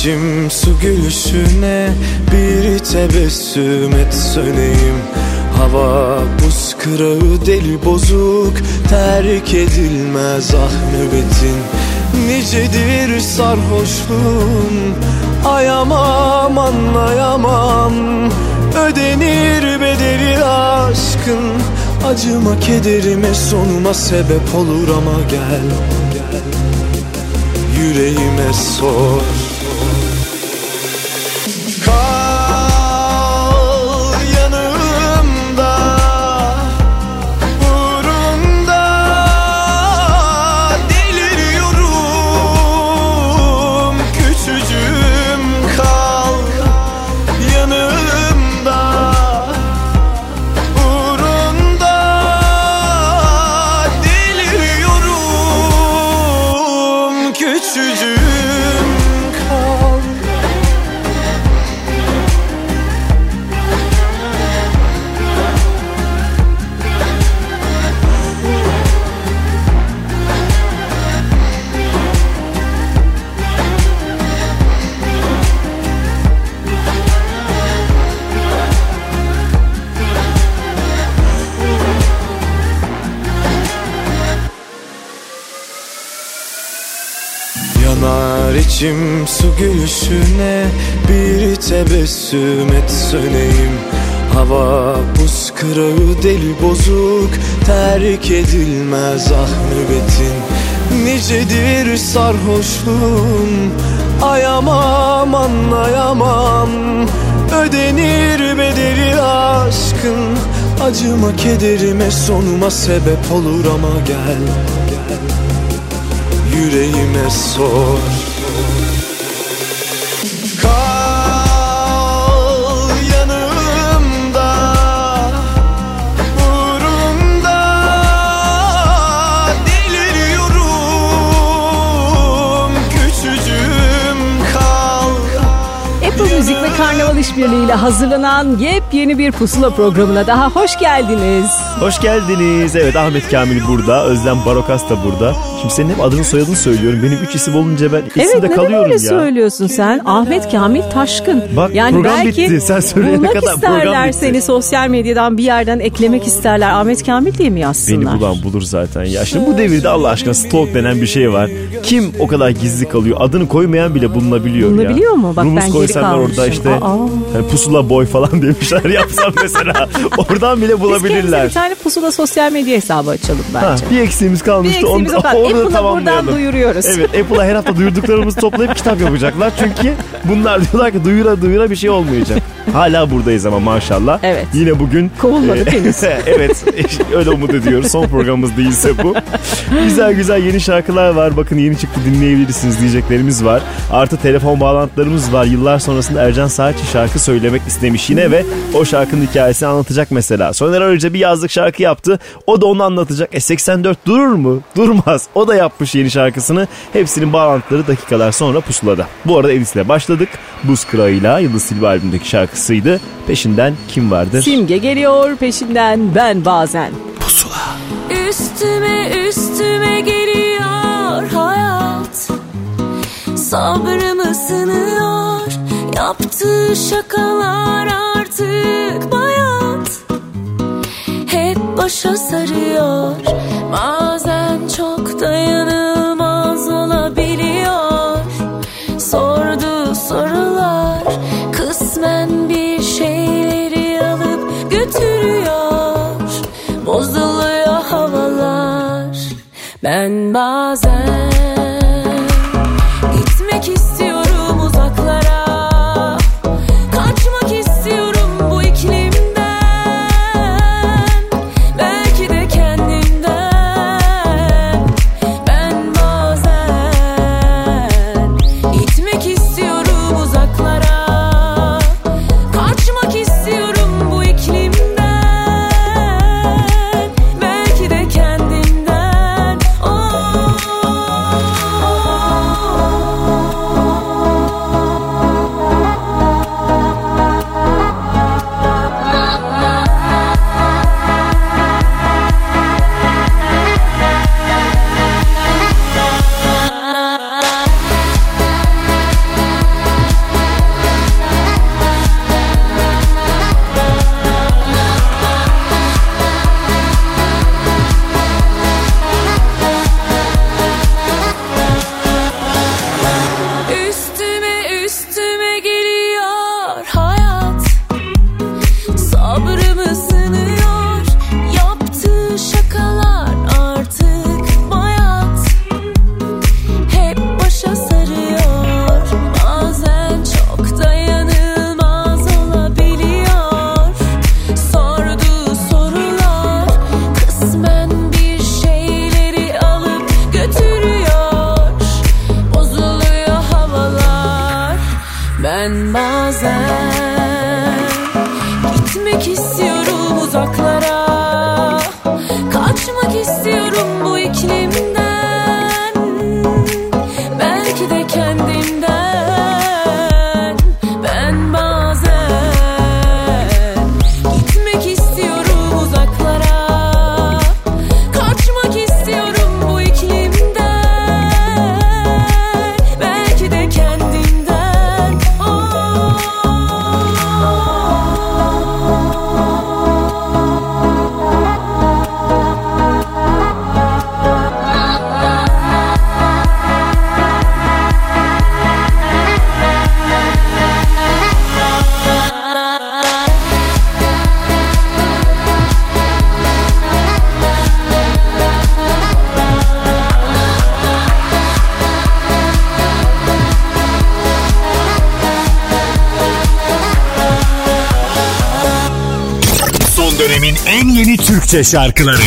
İçim su gülüşüne Bir tebessüm et söneyim. Hava buz kırağı deli bozuk Terk edilmez ah nöbetin. Nicedir sarhoşluğun Ayamam anlayamam. Ödenir bedeli aşkın Acıma kederime sonuma sebep olur ama gel. Yüreğime sor tebessüm et söneyim Hava buz kırağı deli bozuk Terk edilmez ah nöbetin. Nicedir sarhoşluğun Ayamam anlayamam Ödenir bedeli aşkın Acıma kederime sonuma sebep olur ama gel gel. Yüreğime sor Karnaval İşbirliği'yle hazırlanan yepyeni bir pusula programına daha hoş geldiniz. Hoş geldiniz. Evet Ahmet Kamil burada. Özlem Barokas da burada. Şimdi senin hep adını soyadını söylüyorum. Benim üç isim olunca ben Evet isimde neden kalıyorum öyle ya. söylüyorsun sen? Ahmet Kamil Taşkın. Bak, program bitti. Sen söyleyene kadar program isterler seni sosyal medyadan bir yerden eklemek isterler. Ahmet Kamil diye mi yazsınlar? Beni bulan bulur zaten ya. Şimdi bu devirde Allah aşkına stalk denen bir şey var. Kim o kadar gizli kalıyor? Adını koymayan bile bulunabiliyor, Bulunabiliyor ya. mu? Bak Rumus ben geri koysanlar orada kalmışım. işte Aa. hani pusula boy falan demişler yapsam mesela. Oradan bile Biz bulabilirler. bir tane pusula sosyal medya hesabı açalım Ha, bence. bir eksiğimiz kalmıştı. Bir eksiğimiz Onu- o kadar. Apple'a buradan duyuruyoruz. Evet Apple'a her hafta duyurduklarımızı toplayıp kitap yapacaklar. Çünkü bunlar diyorlar ki duyura duyura bir şey olmayacak. Hala buradayız ama maşallah. Evet. Yine bugün. Kovulmadık e, henüz. evet öyle umut ediyoruz. Son programımız değilse bu. güzel güzel yeni şarkılar var. Bakın yeni çıktı dinleyebilirsiniz diyeceklerimiz var. Artı telefon bağlantılarımız var. Yıllar sonrasında Ercan Saatçi şarkı söylemek istemiş yine ve o şarkının hikayesini anlatacak mesela. Soner Arıca bir yazlık şarkı yaptı. O da onu anlatacak. E 84 durur mu? Durmaz. O da yapmış yeni şarkısını. Hepsinin bağlantıları dakikalar sonra pusulada. Bu arada Edis'le başladık. Buz Kırağı'yla Yıldız Silva albümündeki şarkısıydı. Peşinden kim vardır? Simge geliyor peşinden ben bazen. Üstüme üstüme geliyor hayat Sabrımı sınıyor Yaptığı şakalar artık bayat Hep başa sarıyor Bazen çok dayanılmaz Ben bazen en yeni Türkçe şarkıları.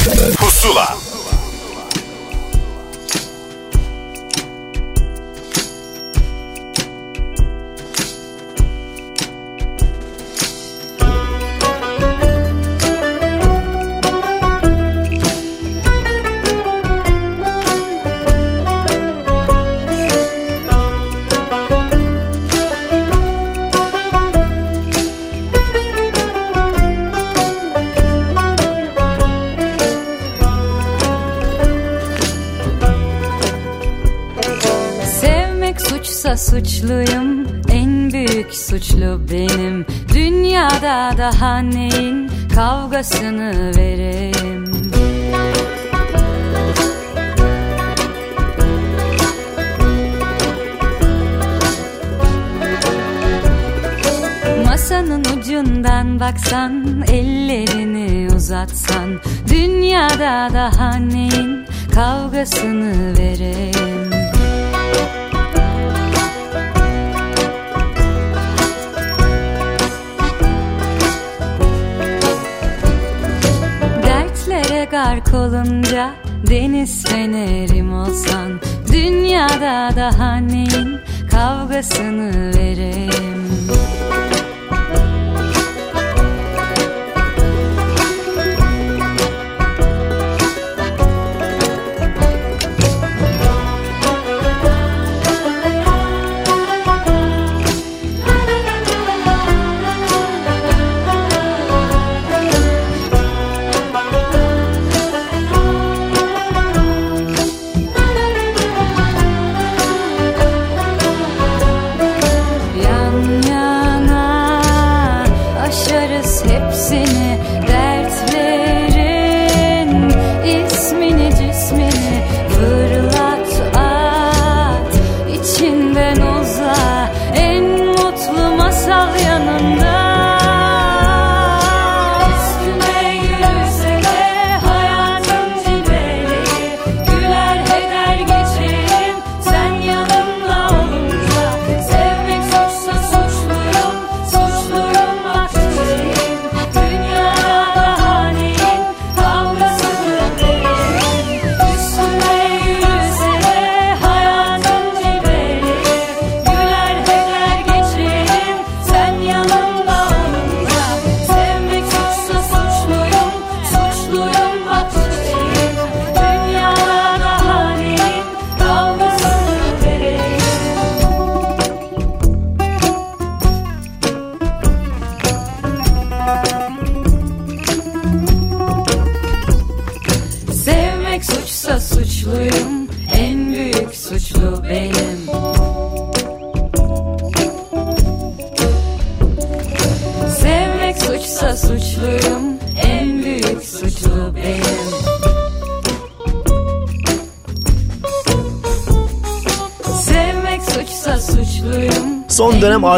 parasını ver.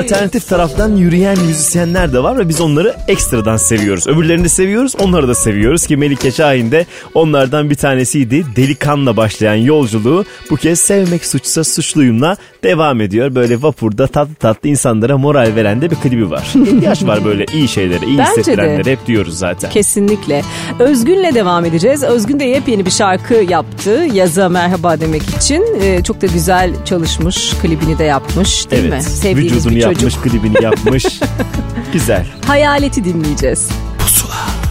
alternatif taraftan yürüyen müzisyenler de var ve biz onları ekstradan seviyoruz. Öbürlerini de seviyoruz, onları da seviyoruz ki Melike Şahin de onlardan bir tanesiydi. Delikanla başlayan yolculuğu bu kez Sevmek Suçsa Suçluyum'la devam ediyor. Böyle vapurda tatlı tatlı insanlara moral veren de bir klibi var. İhtiyaç var böyle iyi şeylere, iyi Bence de. hissettirenlere hep diyoruz zaten. Kesinlikle. Özgün'le devam edeceğiz. Özgün de yepyeni bir şarkı yaptı. Yaza merhaba demek için. Ee, çok da güzel çalışmış. Klibini de yapmış değil mi? evet. Sevdiğimiz Vücudunu bir yapmış, çocuk. klibini yapmış. Güzel. Hayaleti dinleyeceğiz.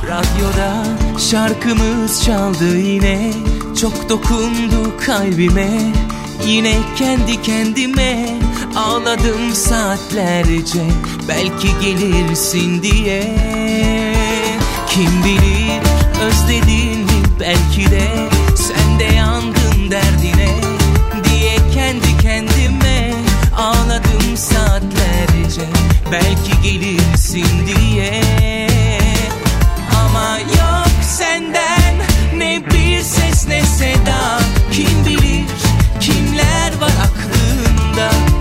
Radyoda şarkımız çaldı yine Çok dokundu kalbime Yine kendi kendime Ağladım saatlerce. Belki gelirsin diye. Kim bilir özledin mi belki de Sen de yandın derdine Diye kendi kendime Ağladım saatlerce. Belki gelirsin diye. Ama yok senden ne bir ses ne seda linda.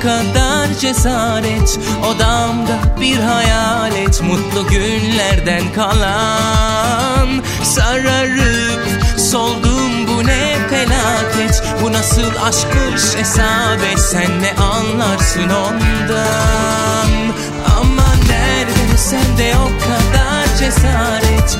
Kadar cesaret. Odamda bir hayalet Mutlu günlerden kalan. Sararıp soldum bu ne felaket. Bu nasıl aşkmış hesabet Sen ne anlarsın ondan? Ama nerede sende o kadar cesaret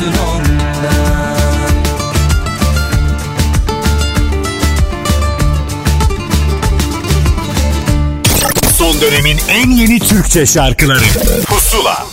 anlarsın ondan Son dönemin en yeni Türkçe şarkıları. Pusula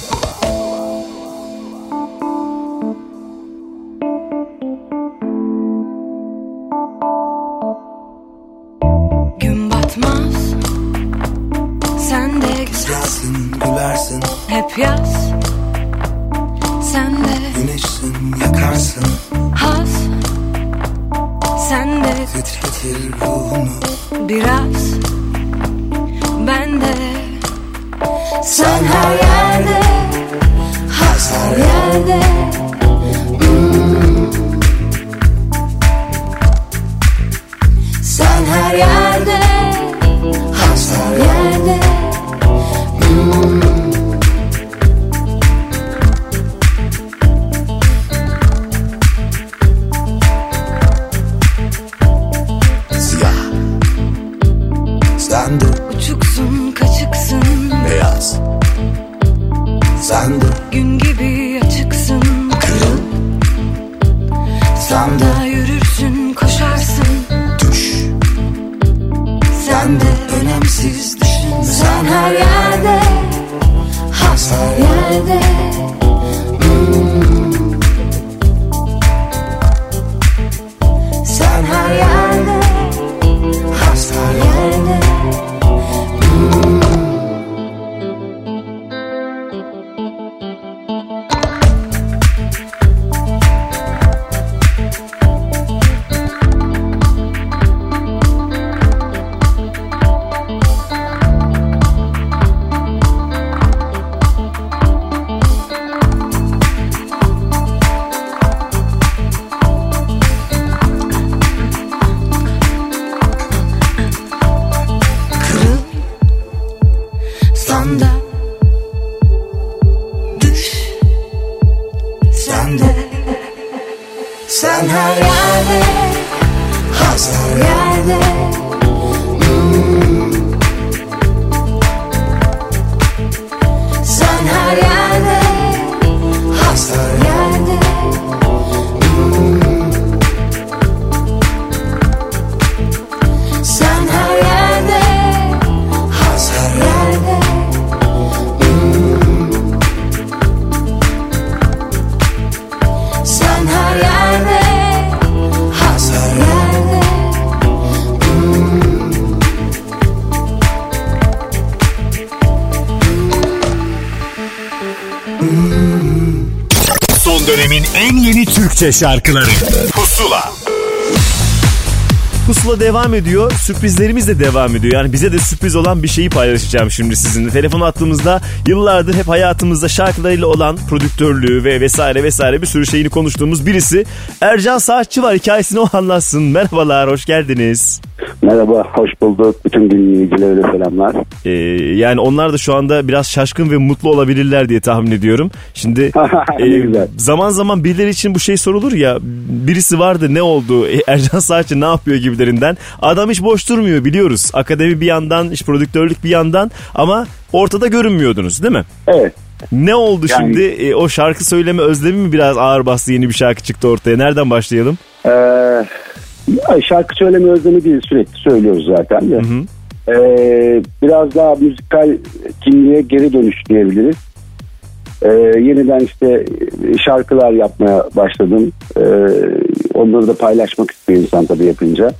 Türkçe şarkıları Pusula Pusula devam ediyor. Sürprizlerimiz de devam ediyor. Yani bize de sürpriz olan bir şeyi paylaşacağım şimdi sizinle. Telefon attığımızda yıllardır hep hayatımızda şarkılarıyla olan prodüktörlüğü ve vesaire vesaire bir sürü şeyini konuştuğumuz birisi. Ercan Saatçı var. Hikayesini o anlatsın. Merhabalar, hoş geldiniz. Merhaba, hoş bulduk. Bütün dinleyicilere selamlar. Ee, yani onlar da şu anda biraz şaşkın ve mutlu olabilirler diye tahmin ediyorum. Şimdi e, zaman zaman birileri için bu şey sorulur ya birisi vardı ne oldu E, Ercan Saatçı ne yapıyor gibilerinden. Adam hiç boş durmuyor biliyoruz. Akademi bir yandan iş prodüktörlük bir yandan ama ortada görünmüyordunuz değil mi? Evet, Ne oldu Yani- şimdi E, o şarkı söyleme özlemi mi biraz ağır bastı yeni bir şarkı çıktı ortaya nereden başlayalım? ee, şarkı söyleme özlemi değil sürekli söylüyoruz zaten de. Ee, biraz daha müzikal kimliğe geri dönüş diyebiliriz. Ee, yeniden işte e, şarkılar yapmaya başladım. Ee, onları da paylaşmak istiyor insan tabii yapınca.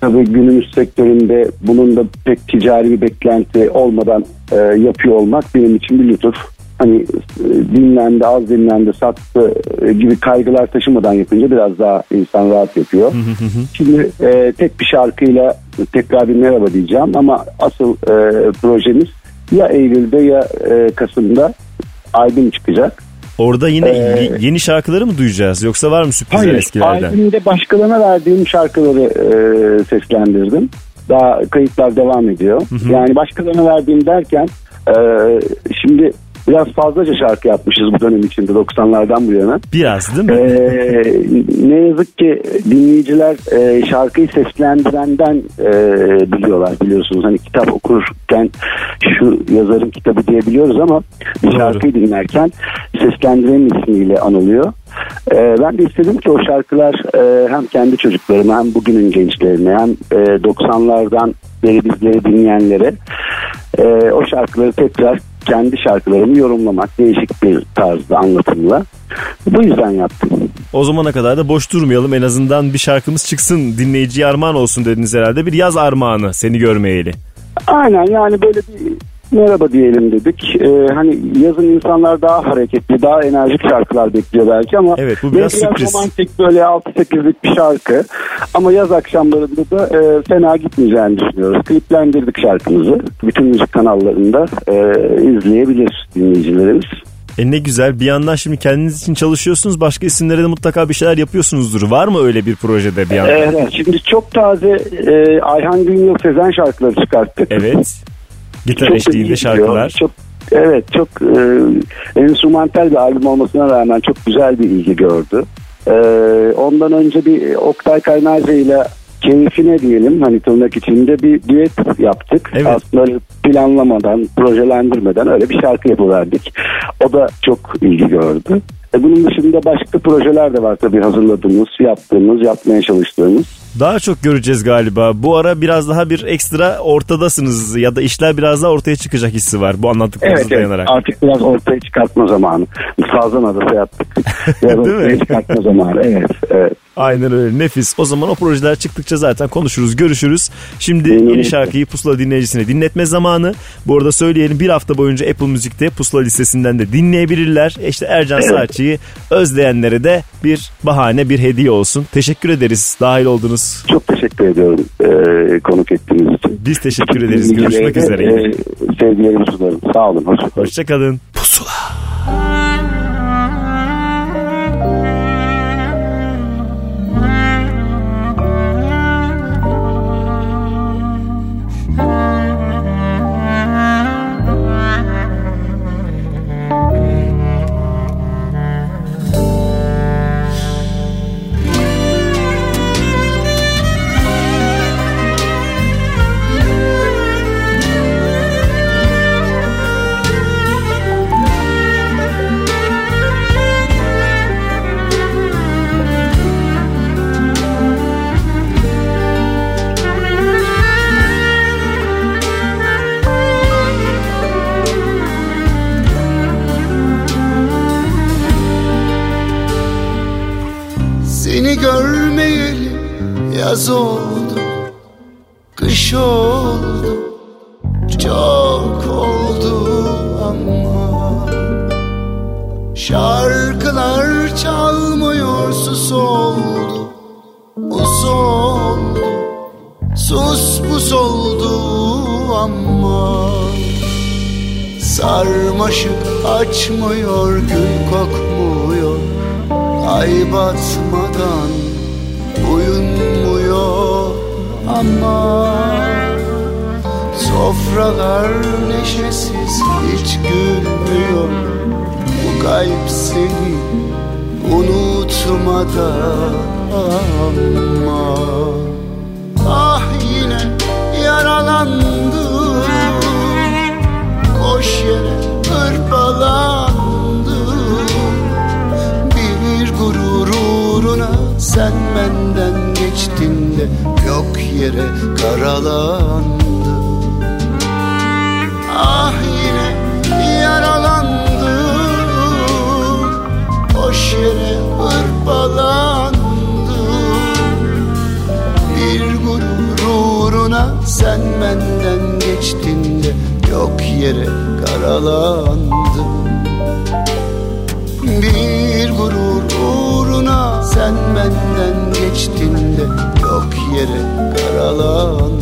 Tabii günümüz sektöründe bunun da pek ticari bir beklenti olmadan e, yapıyor olmak benim için bir lütuf. Hani e, dinlendi, az dinlendi, sattı e, gibi kaygılar taşımadan yapınca biraz daha insan rahat yapıyor. Şimdi e, tek bir şarkıyla tekrar bir merhaba diyeceğim ama asıl e, projemiz ya Eylül'de ya e, Kasım'da albüm çıkacak. Orada yine Ee, ye- yeni şarkıları mı duyacağız yoksa var mı sürprizler Hayır, eskilerden? albümde başkalarına verdiğim şarkıları e, seslendirdim. Daha kayıtlar devam ediyor. Yani başkalarına verdiğim derken e, şimdi biraz fazlaca şarkı yapmışız bu dönem içinde 90'lardan bu yana. Biraz değil mi? Ee, ne yazık ki dinleyiciler e, şarkıyı seslendirenden e, biliyorlar biliyorsunuz. Hani kitap okurken şu yazarın kitabı diyebiliyoruz ama bir şarkıyı dinlerken seslendirenin ismiyle anılıyor. Ee, ben de istedim ki o şarkılar e, hem kendi çocuklarıma hem bugünün gençlerine hem e, 90'lardan beri bizleri dinleyenlere e, o şarkıları tekrar kendi şarkılarımı yorumlamak değişik bir tarzda anlatımla. Bu yüzden yaptım. O zamana kadar da boş durmayalım en azından bir şarkımız çıksın dinleyiciye armağan olsun dediniz herhalde. Bir yaz armağanı seni görmeyeli. Aynen yani böyle bir merhaba diyelim dedik. Ee, hani yazın insanlar daha hareketli, daha enerjik şarkılar bekliyor belki ama Evet, bu biraz sürpriz. romantik böyle 6-8'lik bir şarkı. Ama yaz akşamlarında da e, fena gitmeyeceğini düşünüyoruz. Kliplendirdik şarkımızı. Bütün müzik kanallarında e, izleyebilir dinleyicilerimiz. E ne güzel bir yandan şimdi kendiniz için çalışıyorsunuz başka isimlere de mutlaka bir şeyler yapıyorsunuzdur. Var mı öyle bir projede bir yandan? Evet, şimdi çok taze e, Ayhan Günyıl Sezen şarkıları çıkarttık. Evet. Gitar Çok eşliğinde şarkılar. Çok evet çok e, enstrümantal bir albüm olmasına rağmen çok güzel bir ilgi gördü. E, ondan önce bir Oktay Kaynarca ile keyfine diyelim hani tırnak içinde bir düet yaptık. Evet. Aslında planlamadan, projelendirmeden öyle bir şarkı yapıverdik. O da çok ilgi gördü. E bunun dışında başka projeler de var tabii hazırladığımız, yaptığımız, yapmaya çalıştığımız. Daha çok göreceğiz galiba. Bu ara biraz daha bir ekstra ortadasınız ya da işler biraz daha ortaya çıkacak hissi var bu anlattıklarınıza Evet, evet dayanarak. artık biraz ortaya çıkartma zamanı. Sazan adası yaptık. Değil mi? çıkartma zamanı. Evet, evet. Aynen öyle nefis. O zaman o projeler çıktıkça zaten konuşuruz, görüşürüz. Şimdi yeni şarkıyı Pusula dinleyicisine dinletme zamanı. Bu arada söyleyelim bir hafta boyunca Apple Müzik'te Pusula listesinden de dinleyebilirler. İşte Ercan Evet. Saatçı'yı özleyenlere de bir bahane, bir hediye olsun. Teşekkür ederiz dahil oldunuz. Çok teşekkür ediyorum e, konuk ettiğiniz için. Biz teşekkür ederiz. Görüşmek üzere. E, sevgilerimi sunarım. Sağ olun. Hoşçakalın. Hoşçakalın. Seni yaz oldu Kış oldu Çok oldu ama Şarkılar çalmıyor sus oldu Buz oldu Sus buz oldu ama Sarmaşık açmıyor gül kokmuyor Ay batmadan ama Sofralar neşesiz hiç gülmüyor. Bu kalp seni unutmadan ama Ah yine yaralandım Boş yere hırpalandım Bir gurur uğruna sen benden de Yok yere karalandım Ah yine yaralandım Boş yere hırpalandım Bir gurur uğruna sen benden geçtin de Yok yere karalandım Bir gurur uğruna sen benden geçtin de yere karalandım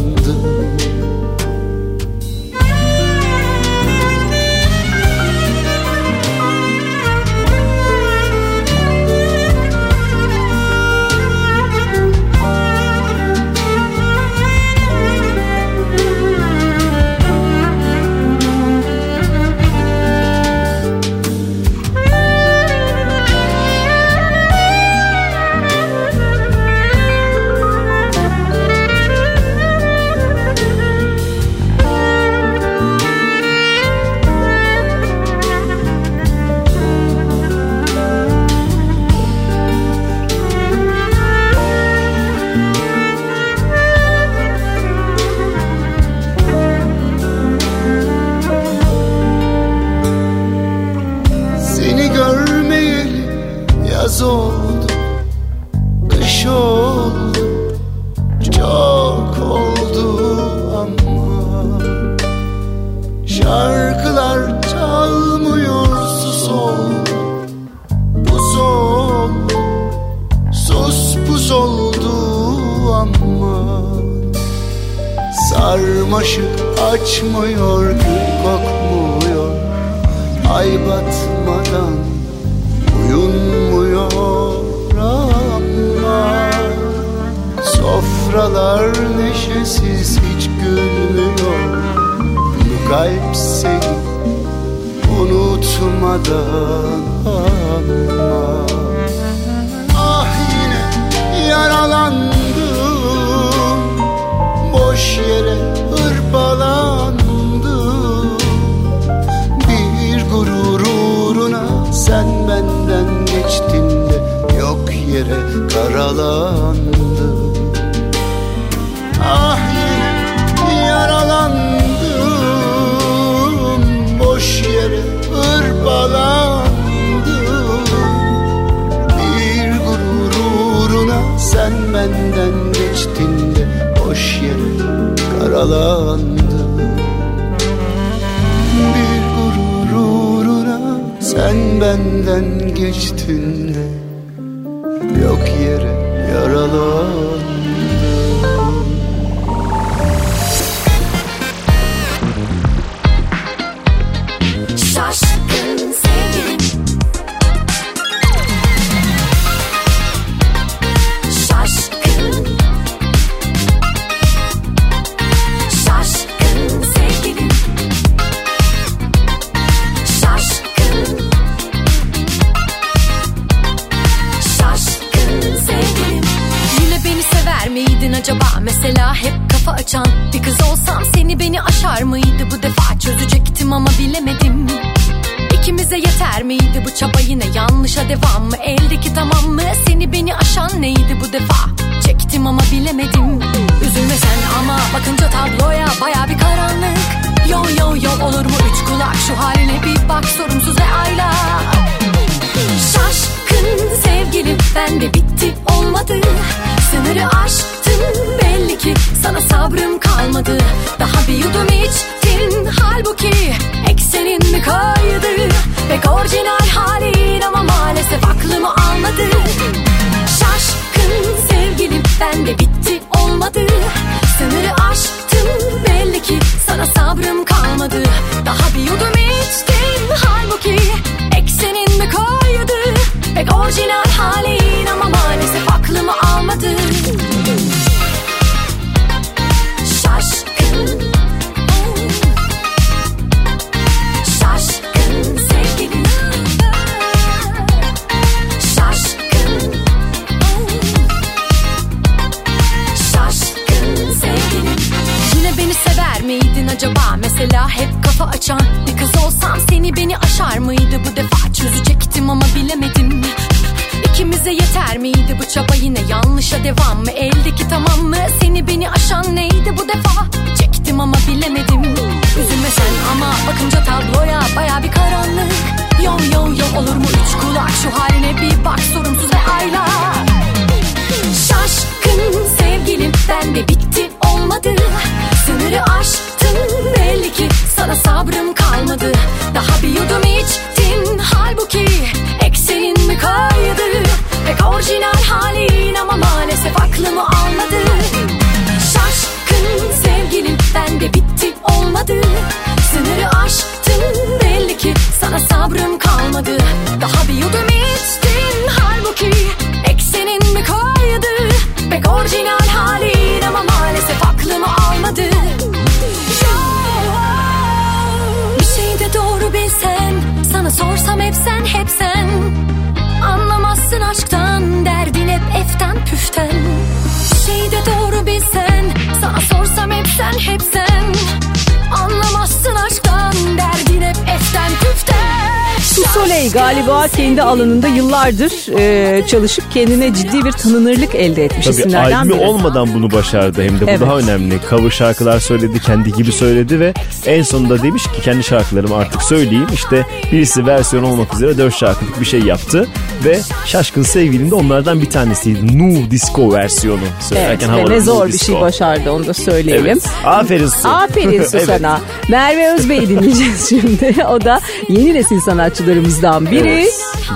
galiba kendi alanında yıllardır e, çalışıp kendine ciddi bir tanınırlık elde etmiş Tabii isimlerden albümü biri. olmadan bunu başardı hem de bu daha önemli. Cover şarkılar söyledi, kendi gibi söyledi ve en sonunda demiş ki kendi şarkılarımı artık söyleyeyim. İşte birisi versiyon olmak üzere dört şarkılık bir şey yaptı ve Şaşkın Sevgilim de onlardan bir tanesiydi. Nu Disco versiyonu söylerken evet, ve ne zor bir şey başardı onu da söyleyelim. Evet. Aferin Su. Aferin Su sana. Merve Özbey'i dinleyeceğiz şimdi. O da yeni nesil sanatçılarımızdan adamlardan biri. Evet.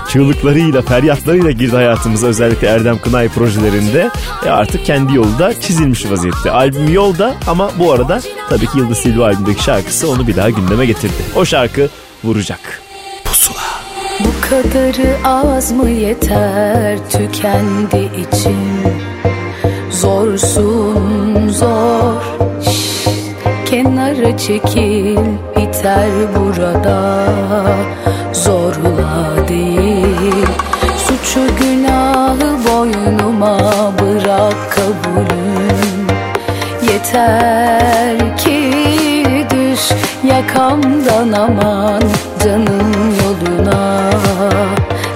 Çığlıklarıyla, feryatlarıyla girdi hayatımıza özellikle Erdem Kınay projelerinde. E artık kendi yolu da çizilmiş vaziyette. Albüm yolda ama bu arada tabii ki Yıldız Silva albümdeki şarkısı onu bir daha gündeme getirdi. O şarkı vuracak. Pusula. Bu kadarı az mı yeter tükendi içim Zorsun zor kenara çekil biter burada. Zorla değil. Suçu günahı boynuma bırak kabulüm. Yeter ki düş yakamdan aman canım yoluna.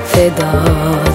Feda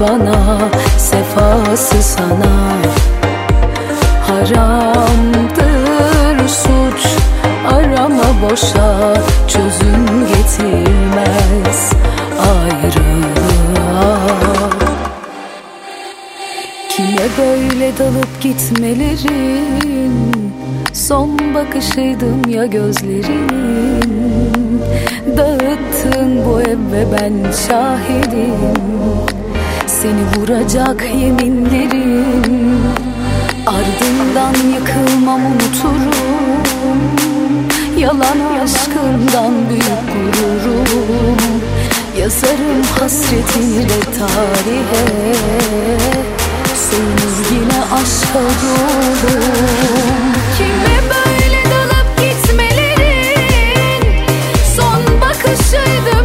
bana Sefası sana. Haramdır suç Arama boşa Çözüm getirmez Ayrılığa. Kime böyle dalıp gitmelerin? Son bakışıydım ya gözlerin? Dağıttın bu ev ve ben şahidim. Seni vuracak yeminlerim. Ardından yıkılmam unuturum. Yalan aşkından büyük gururum. Yazarım hasretini tarihe. Söz yine aşka doğdum Kime böyle dalıp gitmelerin Son bakışıydı?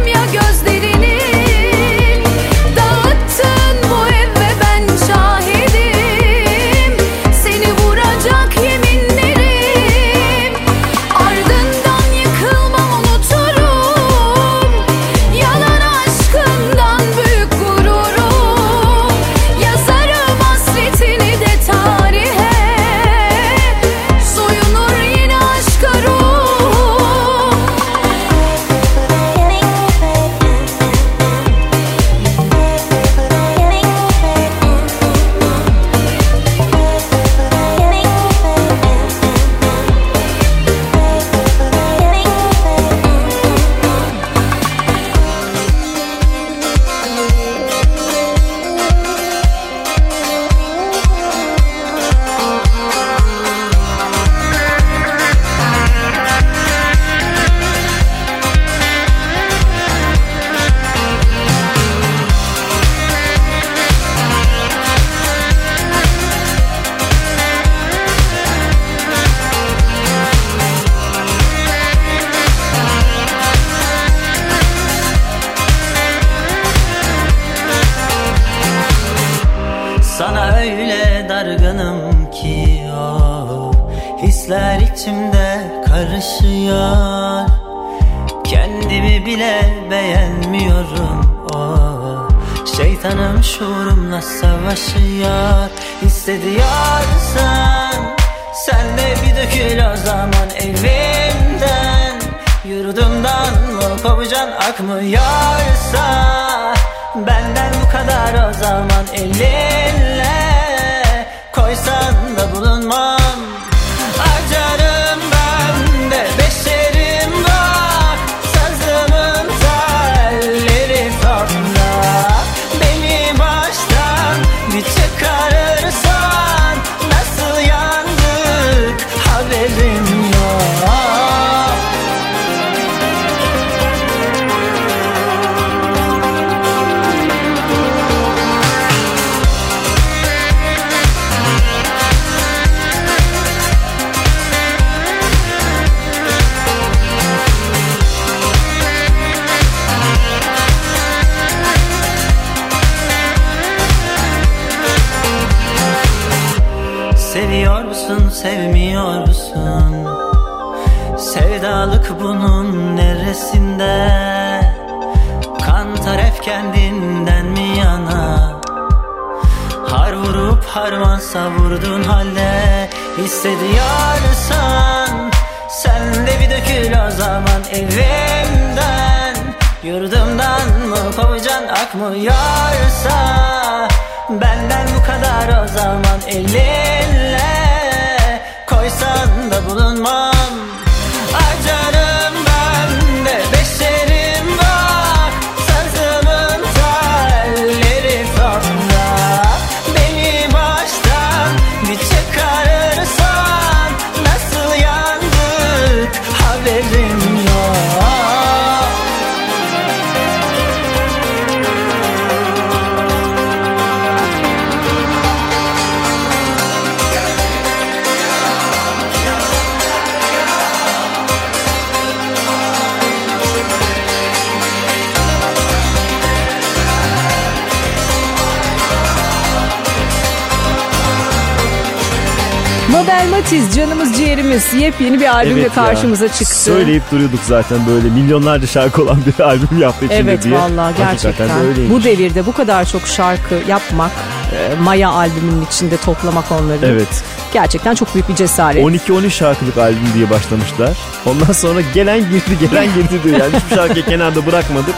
Mabel Matiz canımız ciğerimiz yepyeni bir albümle Evet ya. karşımıza çıktı. Söyleyip duruyorduk zaten böyle milyonlarca şarkı olan bir albüm yaptı içinde Evet diye. vallahi gerçekten. De. Bu devirde bu kadar çok şarkı yapmak, e, Maya albümünün içinde toplamak onları. Evet. Gerçekten çok büyük bir cesaret. 12-13 şarkılık albüm diye başlamışlar. Ondan sonra gelen girdi gelen girdi diyor. Yani hiçbir şarkıyı kenarda bırakmadık.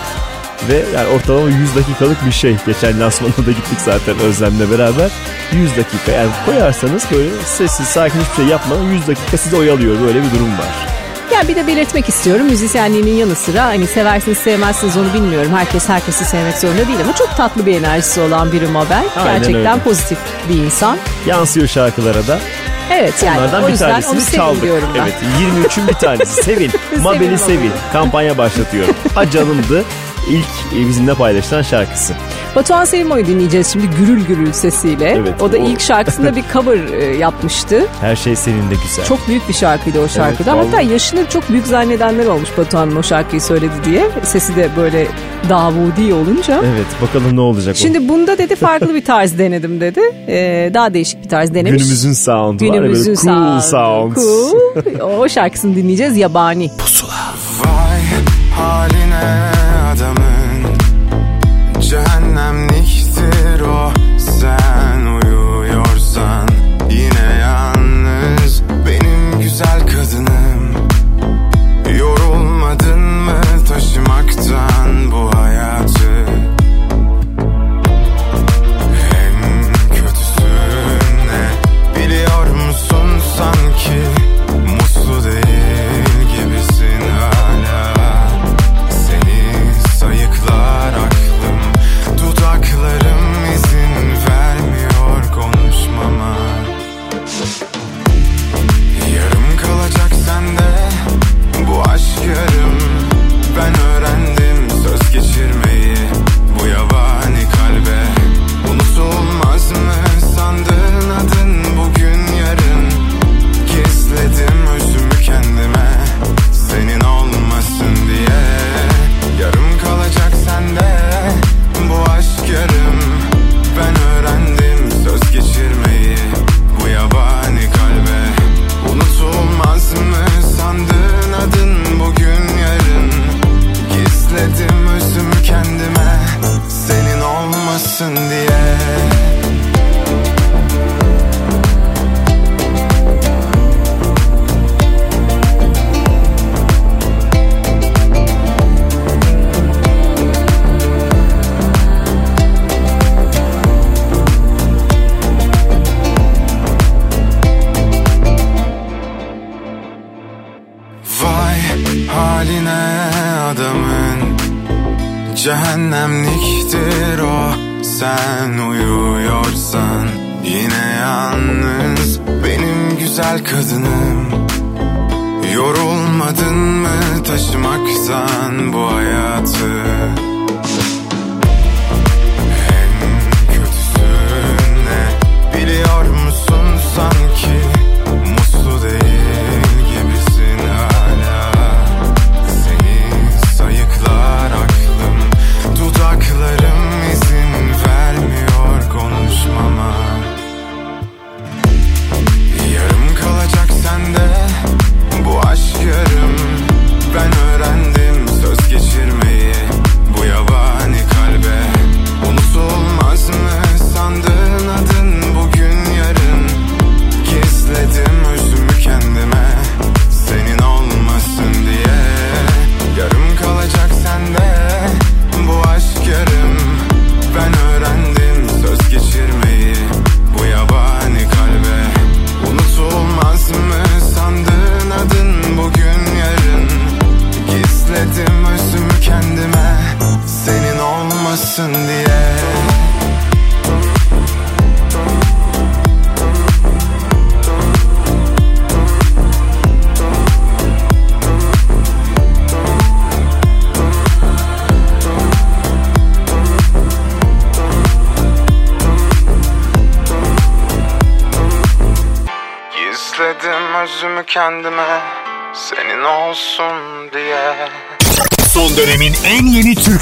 Ve yani ortalama 100 dakikalık bir şey. Geçen lansmanına da gittik zaten Özlem'le beraber. 100 dakika yani koyarsanız böyle sessiz sakin hiçbir şey yapmadan 100 dakika sizi oyalıyor. Böyle bir durum var. Ya bir de belirtmek istiyorum müzisyenliğinin yanı sıra hani seversiniz sevmezsiniz onu bilmiyorum. Herkes herkesi sevmek zorunda değil ama çok tatlı bir enerjisi olan biri Mabel. Aynen Gerçekten öyle. pozitif bir insan. Yansıyor şarkılara da. Evet yani Onlardan o bir yüzden onu tanesini sevin çaldık. diyorum ben. Evet 23'ün bir tanesi. Sevin. Mabel'i sevin. Kampanya başlatıyorum. Ha canımdı. İlk e, bizimle paylaşılan şarkısı. Batuhan Selimo'yu dinleyeceğiz şimdi gürül gürül sesiyle. Evet, o da o- ilk şarkısında bir cover e, yapmıştı. Her şey seninle güzel. Çok büyük bir şarkıydı o şarkıda. vallahi. Hatta yaşını çok büyük zannedenler olmuş Batuhan'ın o şarkıyı söyledi diye. Sesi de böyle Davudi olunca. Evet bakalım ne olacak o. Şimdi bunda dedi farklı bir tarz denedim dedi. Ee, daha değişik bir tarz denemiş. Günümüzün sound'u var. ya, Günümüzün Böyle cool sound. Cool. O şarkısını dinleyeceğiz Yabani. Vay haline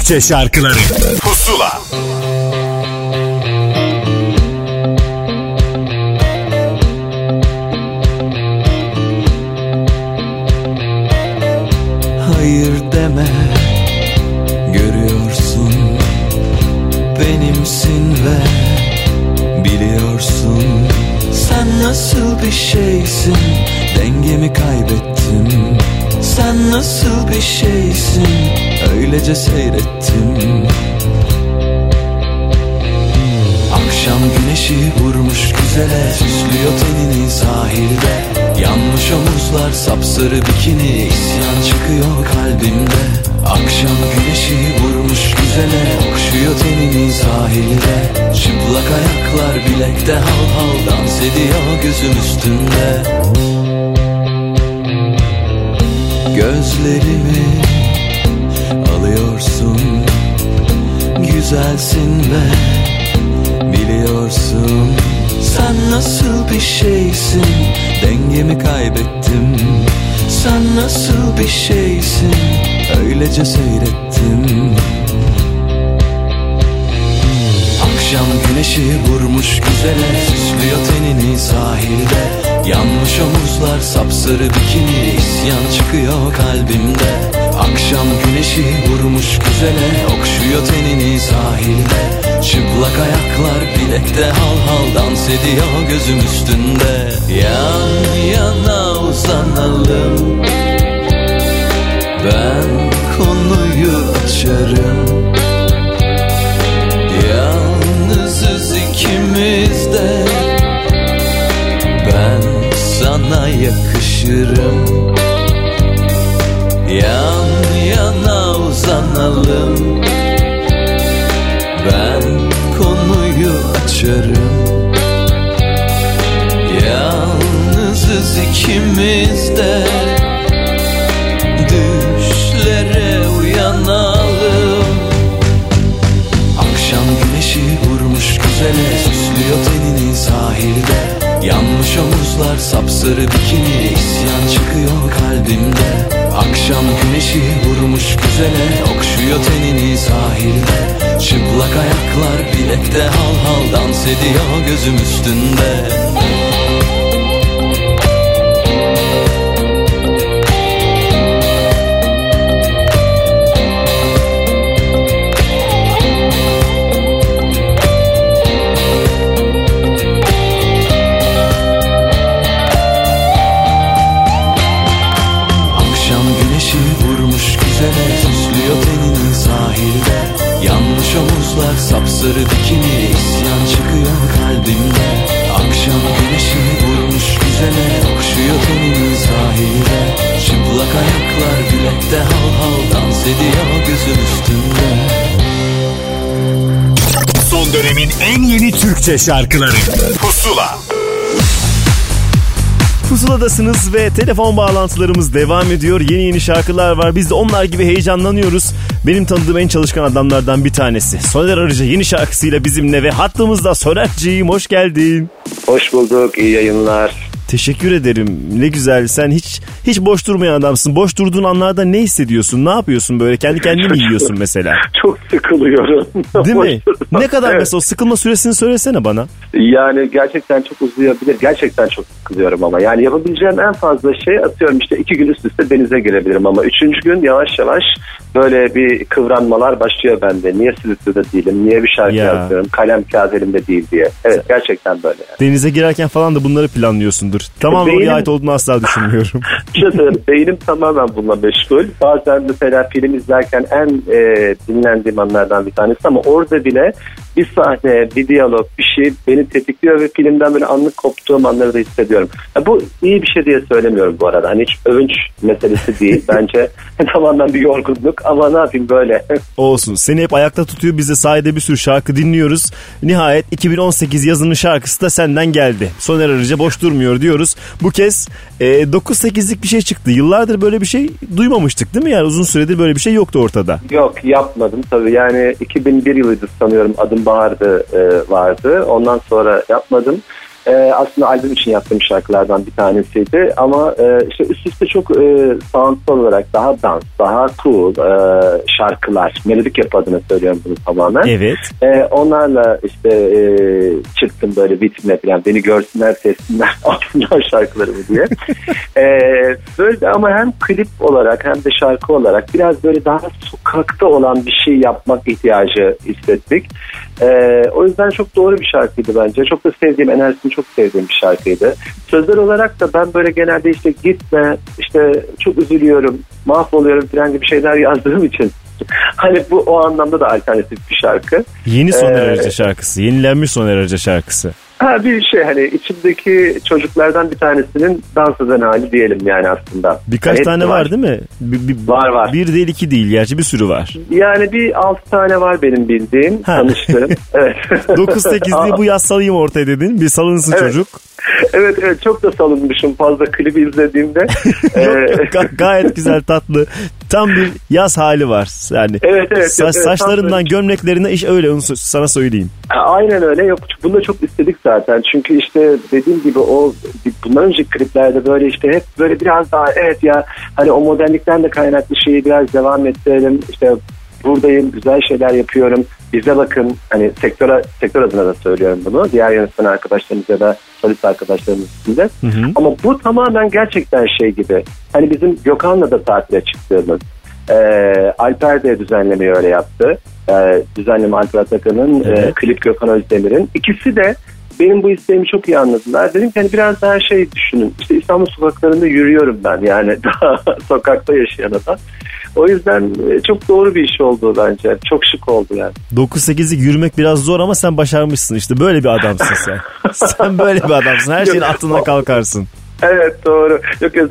Türkçe şarkıları gözüm üstünde bilekte hal hal Dans ediyor gözüm üstünde omuzlar sapsarı bikini isyan çıkıyor kalbimde Akşam güneşi vurmuş güzele Okşuyor tenini sahilde Çıplak ayaklar bilekte hal hal Dans ediyor gözüm üstünde Son dönemin en yeni Türkçe şarkıları Pusula Pusuladasınız ve telefon bağlantılarımız devam ediyor. Yeni yeni şarkılar var. Biz de onlar gibi heyecanlanıyoruz. Benim tanıdığım en çalışkan adamlardan bir tanesi. Soner Arıcı yeni şarkısıyla bizimle ve hattımızda Sonerciğim hoş geldin. Hoş bulduk. iyi yayınlar. Teşekkür ederim. Ne güzel. Sen hiç hiç boş durmayan adamsın. Boş durduğun anlarda ne hissediyorsun? Ne yapıyorsun böyle? Kendi kendine mi yiyorsun mesela? Çok sıkılıyorum. Değil mi? Ne kadar Evet. mesela o sıkılma süresini söylesene bana. Yani gerçekten çok uzayabilir. Gerçekten çok sıkılıyorum ama. Yani yapabileceğim en fazla şey atıyorum işte iki gün üst üste denize girebilirim ama üçüncü gün yavaş yavaş böyle bir kıvranmalar başlıyor bende. Niye stüdyoda değilim? Niye bir şarkı Ya. yazıyorum? Kalem kağıt elimde değil diye. Evet gerçekten böyle yani. Denize girerken falan da bunları planlıyorsundur. Tamam Beynim- oraya ait olduğunu asla düşünmüyorum. Söyleyeyim, Beynim tamamen bununla meşgul. Bazen mesela film izlerken en e, dinlendiğim anlardan bir tanesi ama orada bile bir sahne, bir diyalog, bir şey beni tetikliyor ve filmden böyle anlık koptuğum anları da hissediyorum. Ya bu iyi bir şey diye söylemiyorum bu arada. Hani hiç övünç meselesi değil. Bence tamamen bir yorgunluk ama ne yapayım böyle. Olsun. Seni hep ayakta tutuyor. Biz de sahide bir sürü şarkı dinliyoruz. Nihayet 2018 yazının şarkısı da senden geldi. Soner Arıca boş durmuyor diyoruz. Bu kez e, 9-8'lik bir şey çıktı. Yıllardır böyle bir şey duymamıştık değil mi? Yani uzun süredir böyle bir şey yoktu ortada. Yok yapmadım tabii yani 2001 yılıydı sanıyorum adım Bahar'dı e, vardı ondan sonra yapmadım. E, aslında albüm için yaptığım şarkılardan bir tanesiydi. Ama e, işte üst üste çok e, soundsal olarak daha dans, daha cool e, şarkılar. Melodik yapı adına söylüyorum bunu tamamen. Evet. E, onlarla işte e, çıktım böyle vitrinle falan beni görsünler sessinler alsınlar şarkılarımı diye. e, böyle ama hem klip olarak hem de şarkı olarak biraz böyle daha sokakta olan bir şey yapmak ihtiyacı hissettik. E, o yüzden çok doğru bir şarkıydı bence. Çok da sevdiğim, enerjisini çok sevdiğim bir şarkıydı. Sözler olarak da ben böyle genelde işte gitme, işte çok üzülüyorum, mahvoluyorum falan gibi şeyler yazdığım için hani bu o anlamda da alternatif bir şarkı. Yeni Soner Ee, Arıca şarkısı. Yenilenmiş Soner Arıca şarkısı. Ha bir şey hani içimdeki çocuklardan bir tanesinin dans eden hali diyelim yani aslında. Birkaç Hani tane var değil mi? Bir, bir- Var, var. Bir değil iki değil gerçi bir sürü var. Yani bir altı tane var benim bildiğim, Ha. tanıştığım. evet. 9-8'liği bu yaz salayım ortaya dedin. Bir salınsın Evet. çocuk. evet evet çok da salınmışım fazla klibi izlediğimde. Ee, Ga- gayet güzel tatlı. Tam bir yaz hali var. Yani Evet, evet, sa- evet, saçlarından böyle. gömleklerine iş öyle onu sana söyleyeyim. Aynen öyle. Yok, bunu da çok istedik zaten. Çünkü işte dediğim gibi o bundan önceki kliplerde böyle işte hep böyle biraz daha evet ya hani o modernlikten de kaynaklı şeyi biraz devam ettirelim. İşte buradayım, güzel şeyler yapıyorum. Bize bakın hani sektör, sektör adına da söylüyorum bunu. Diğer yönetmen arkadaşlarımız ya da solist arkadaşlarımız için de. Ama bu tamamen gerçekten şey gibi. Hani bizim Gökhan'la da tatile çıktığımız. Ee, Alper de düzenlemeyi öyle yaptı. Ee, düzenleme Alper Atakan'ın, e, klip Gökhan Özdemir'in. İkisi de benim bu isteğimi çok iyi anladılar. Dedim ki hani biraz daha şey düşünün. İşte İstanbul sokaklarında yürüyorum ben yani daha sokakta yaşayan adam. O yüzden e, çok doğru bir iş oldu bence. Çok şık oldu yani. 9-8'lik yürümek biraz zor ama sen başarmışsın işte. Böyle bir adamsın sen. sen böyle bir adamsın. Her şeyin altından kalkarsın. Evet doğru. Yok, e,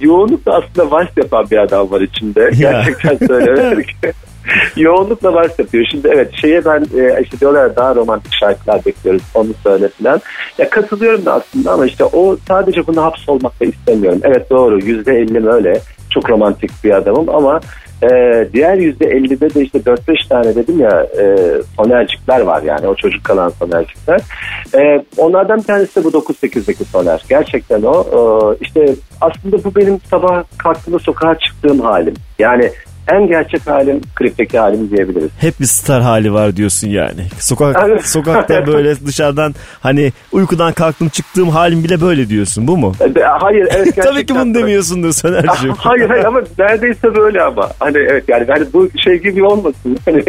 yoğunlukla aslında vals yapan bir adam var içinde. Gerçekten söylüyorum. yoğunlukla vals yapıyor. Şimdi evet şeye ben e, işte diyorlar daha romantik şarkılar bekliyoruz onu söyle falan. Ya katılıyorum da aslında ama işte o sadece buna hapsolmak da istemiyorum. Evet doğru yüzde ellim öyle. Çok romantik bir adamım ama e, diğer yüzde ellide de işte 4-5 tane dedim ya e, sonercikler var yani o çocuk kalan sonercikler. E, onlardan bir tanesi de bu 9-8'deki soner. Gerçekten o. E, işte aslında bu benim sabah kalktığımda sokağa çıktığım halim. Yani en gerçek halim klipteki halim diyebiliriz. Hep bir star hali var diyorsun yani. Sokak sokakta böyle dışarıdan hani uykudan kalktım çıktığım halim bile böyle diyorsun. Bu mu? E, Hayır evet. Tabii ki bunu demiyorsundur Soner'cim. hayır hayır ama neredeyse böyle ama. Hani evet yani hani bu şey gibi olmasın. Hani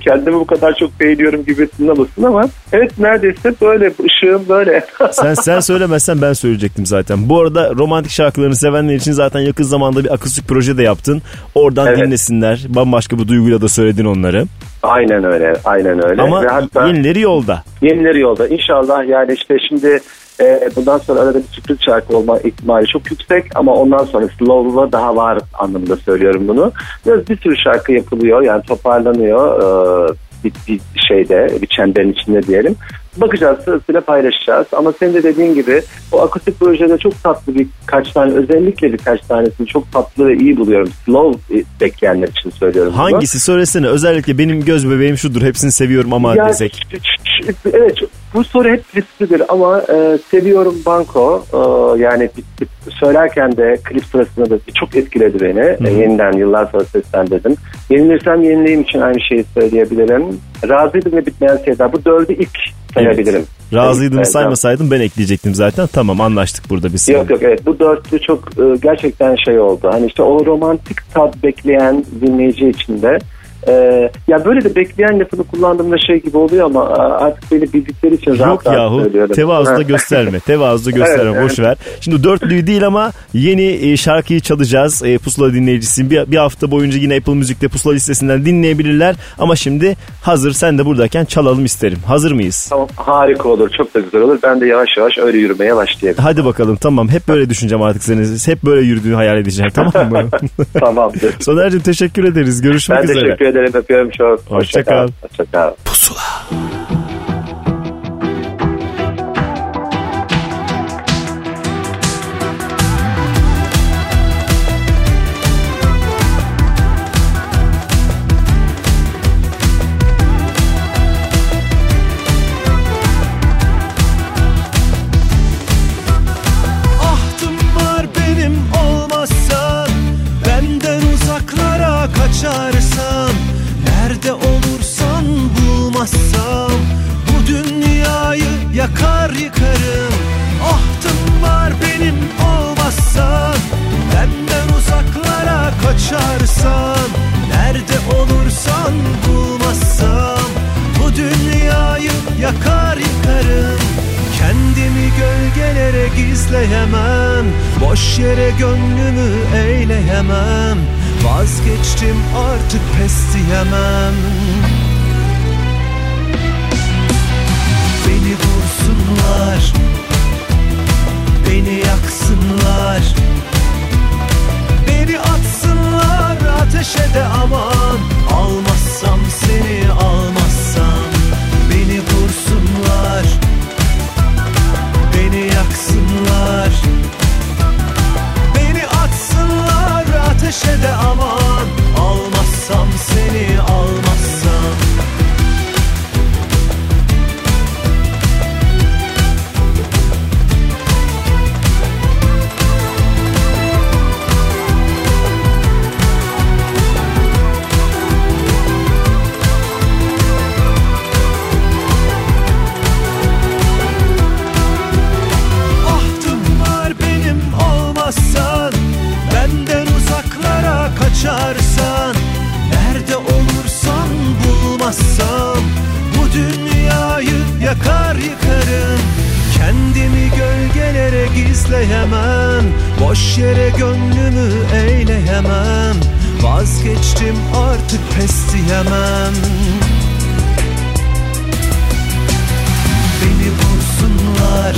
kendimi bu kadar çok beğeniyorum gibi tınlamasın ama evet neredeyse böyle ışığım böyle. sen sen söylemezsen ben söyleyecektim zaten. Bu arada romantik şarkılarını sevenler için zaten yakın zamanda bir akustik proje de yaptın. Oradan Evet. Dinlesinler. Bambaşka bir duyguyla da söyledin onları. aynen öyle aynen öyle. Ama Ve hatta yenileri yolda. yenileri yolda. İnşallah yani işte şimdi e, bundan sonra arada bir sürpriz şarkı olma ihtimali çok yüksek ama ondan sonra slow'la daha var anlamında söylüyorum bunu. Biraz bir sürü şarkı yapılıyor yani toparlanıyor e, bir, bir şeyde bir çemberin içinde diyelim. Bakacağız sırasıyla paylaşacağız ama senin de dediğin gibi o akustik projede çok tatlı birkaç tane özellikle birkaç tanesini çok tatlı ve iyi buluyorum. Slow e, bekleyenler için söylüyorum bunu. Hangisi söylesene. Özellikle benim göz bebeğim şudur. Hepsini seviyorum ama Ya, desek. Evet bu soru hep risklidir ama e, seviyorum Banko. E, yani söylerken de klip sırasında da çok etkiledi beni. E, yeniden yıllar sonra seslendirdim. Yenilirsem yenileyim için aynı şeyi söyleyebilirim. Razıydım ve bitmeyen sevda. Bu dördü ilk sayabilirim. Razıydığımı Evet, saymasaydım ben ekleyecektim zaten. Tamam anlaştık burada biz. Yok yok evet. Bu dörtlü çok e, gerçekten şey oldu. Hani işte o romantik tat bekleyen dinleyici içinde. E, ya böyle de bekleyen lafını kullandığımda şey gibi oluyor ama artık beni bildikleri için rahat Yok rahat yahu söylüyorum. tevazu da gösterme. Tevazu da gösterme Evet, boş ver. Şimdi dörtlüyü değil ama yeni e, şarkıyı çalacağız. E, Pusula dinleyicisiyim. Bir, bir hafta boyunca yine Apple Müzik'te Pusula listesinden dinleyebilirler. Ama şimdi hazır sen de buradayken çalalım isterim. Hazır mıyız? Tamam, harika olur çok da güzel olur. Ben de yavaş yavaş öyle yürümeye başlayabilirim. Hadi bakalım tamam. Hep böyle düşüneceğim artık seni. Hep böyle yürüdüğünü hayal edeceğim tamam mı? Tamamdır. Soner'cim teşekkür ederiz. Görüşmek Ben üzere. teşekkür ederim. Öpüyorum çok. Hoşça kal. Hoşça kal. yakar yıkarım. Kendimi gölgelere gizleyemem. Boş yere gönlümü eğleyemem Vazgeçtim artık pes diyemem. Beni vursunlar. Beni yaksınlar. Beni atsınlar ateşe de aman. Almazsam seni almam. ateşe de aman. Almazsam seni almazsam Boş yere gönlümü eğleyemem Vazgeçtim artık pes diyemem. Beni bulsunlar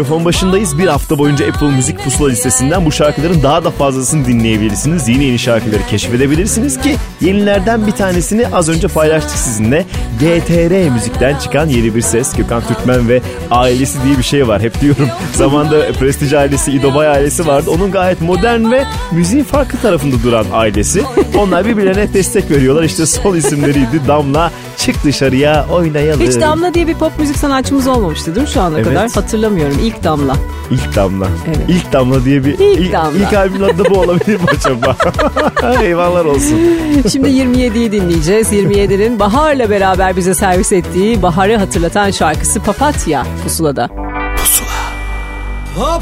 mikrofon başındayız. Bir hafta boyunca Apple Müzik Pusula listesinden bu şarkıların daha da fazlasını dinleyebilirsiniz. Yeni yeni şarkıları keşfedebilirsiniz ki yenilerden bir tanesini az önce paylaştık sizinle. GTR Müzik'ten çıkan yeni bir ses. Gökhan Türkmen ve ailesi diye bir şey var. Hep diyorum. Zamanda Prestige ailesi, İdobay ailesi vardı. Onun gayet modern ve müziğin farklı tarafında duran ailesi. Onlar birbirlerine destek veriyorlar. İşte sol isimleriydi. Damla çık dışarıya oynayalım. Hiç Damla diye bir pop müzik sanatçımız olmamıştı değil mi şu ana Evet. kadar? Hatırlamıyorum. İlk Damla. İlk damla. Evet. İlk damla diye bir İlk damla. ilk albümün adı bu olabilir mi acaba? Eyvallah olsun. Şimdi 27'yi dinleyeceğiz. 27'nin Bahar'la beraber bize servis ettiği Bahar'ı hatırlatan şarkısı Papatya Pusula'da. Na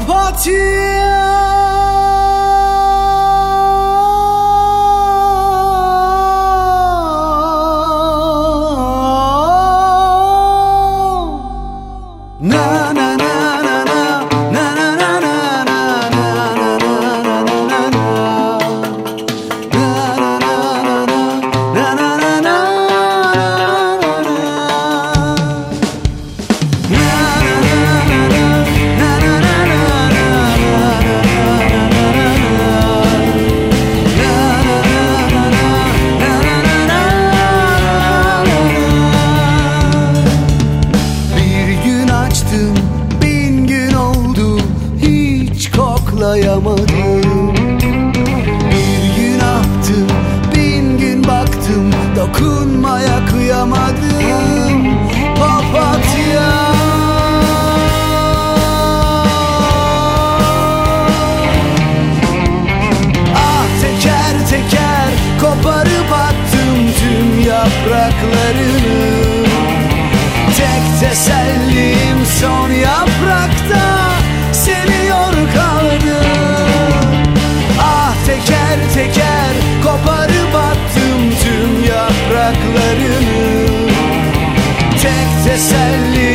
teselli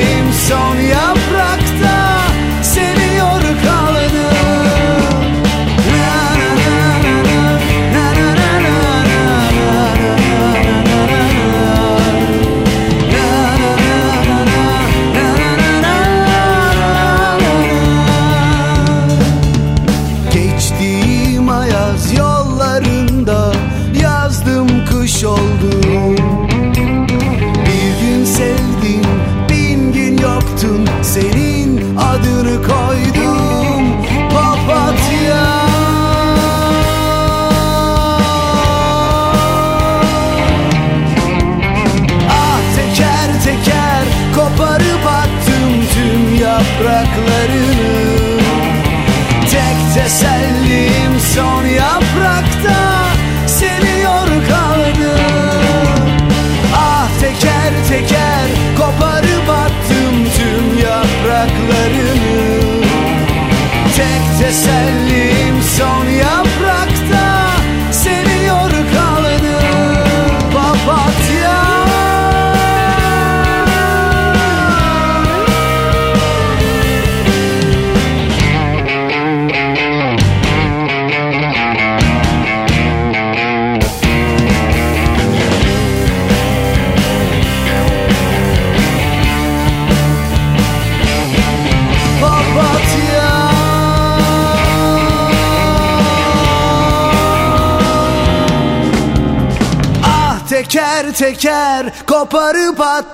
çeker koparıp at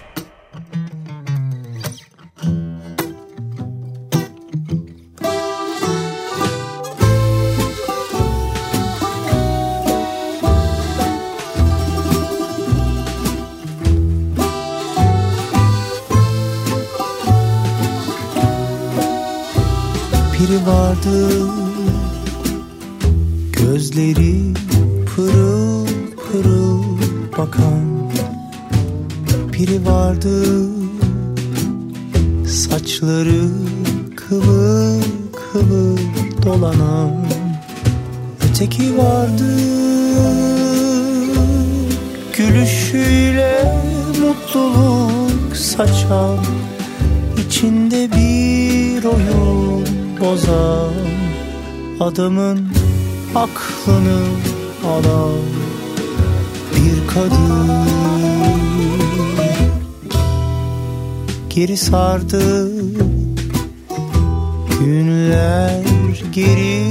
Adamın aklını alan bir kadın. Geri sardı günler geri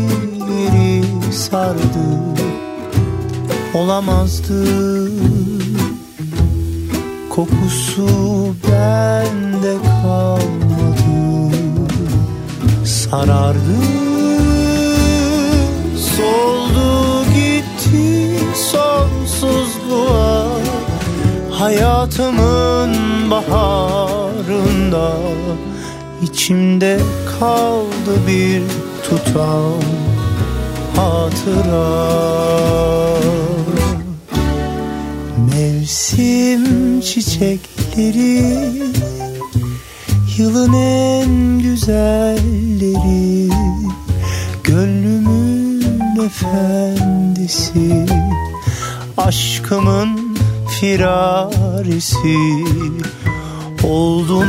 geri sardı. Olamazdı kokusu bende kalmadı. Sarardı soldu gitti sonsuzluğa. Hayatımın baharında içimde kaldı bir tutam hatıra. Mevsim çiçekleri Yılın en güzelleri efendisi Aşkımın firarisi. Oldunuz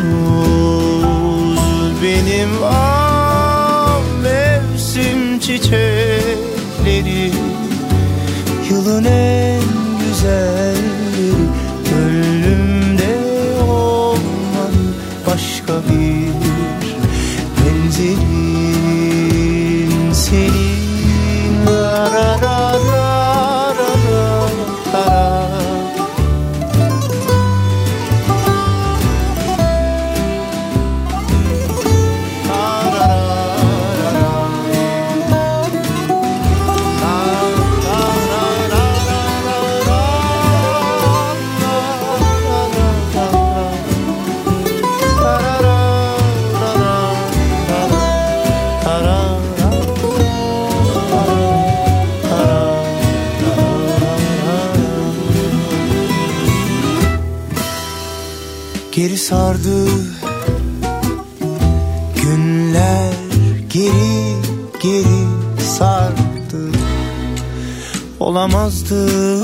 benim ah mevsim çiçekleri. Yılın en güzelleri Olamazdı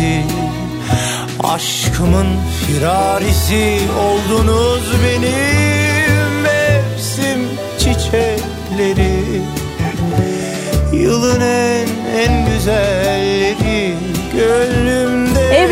efendisi Aşkımın firarisi oldunuz benim mevsim çiçekleri. Yılın en en güzelleri gönlümde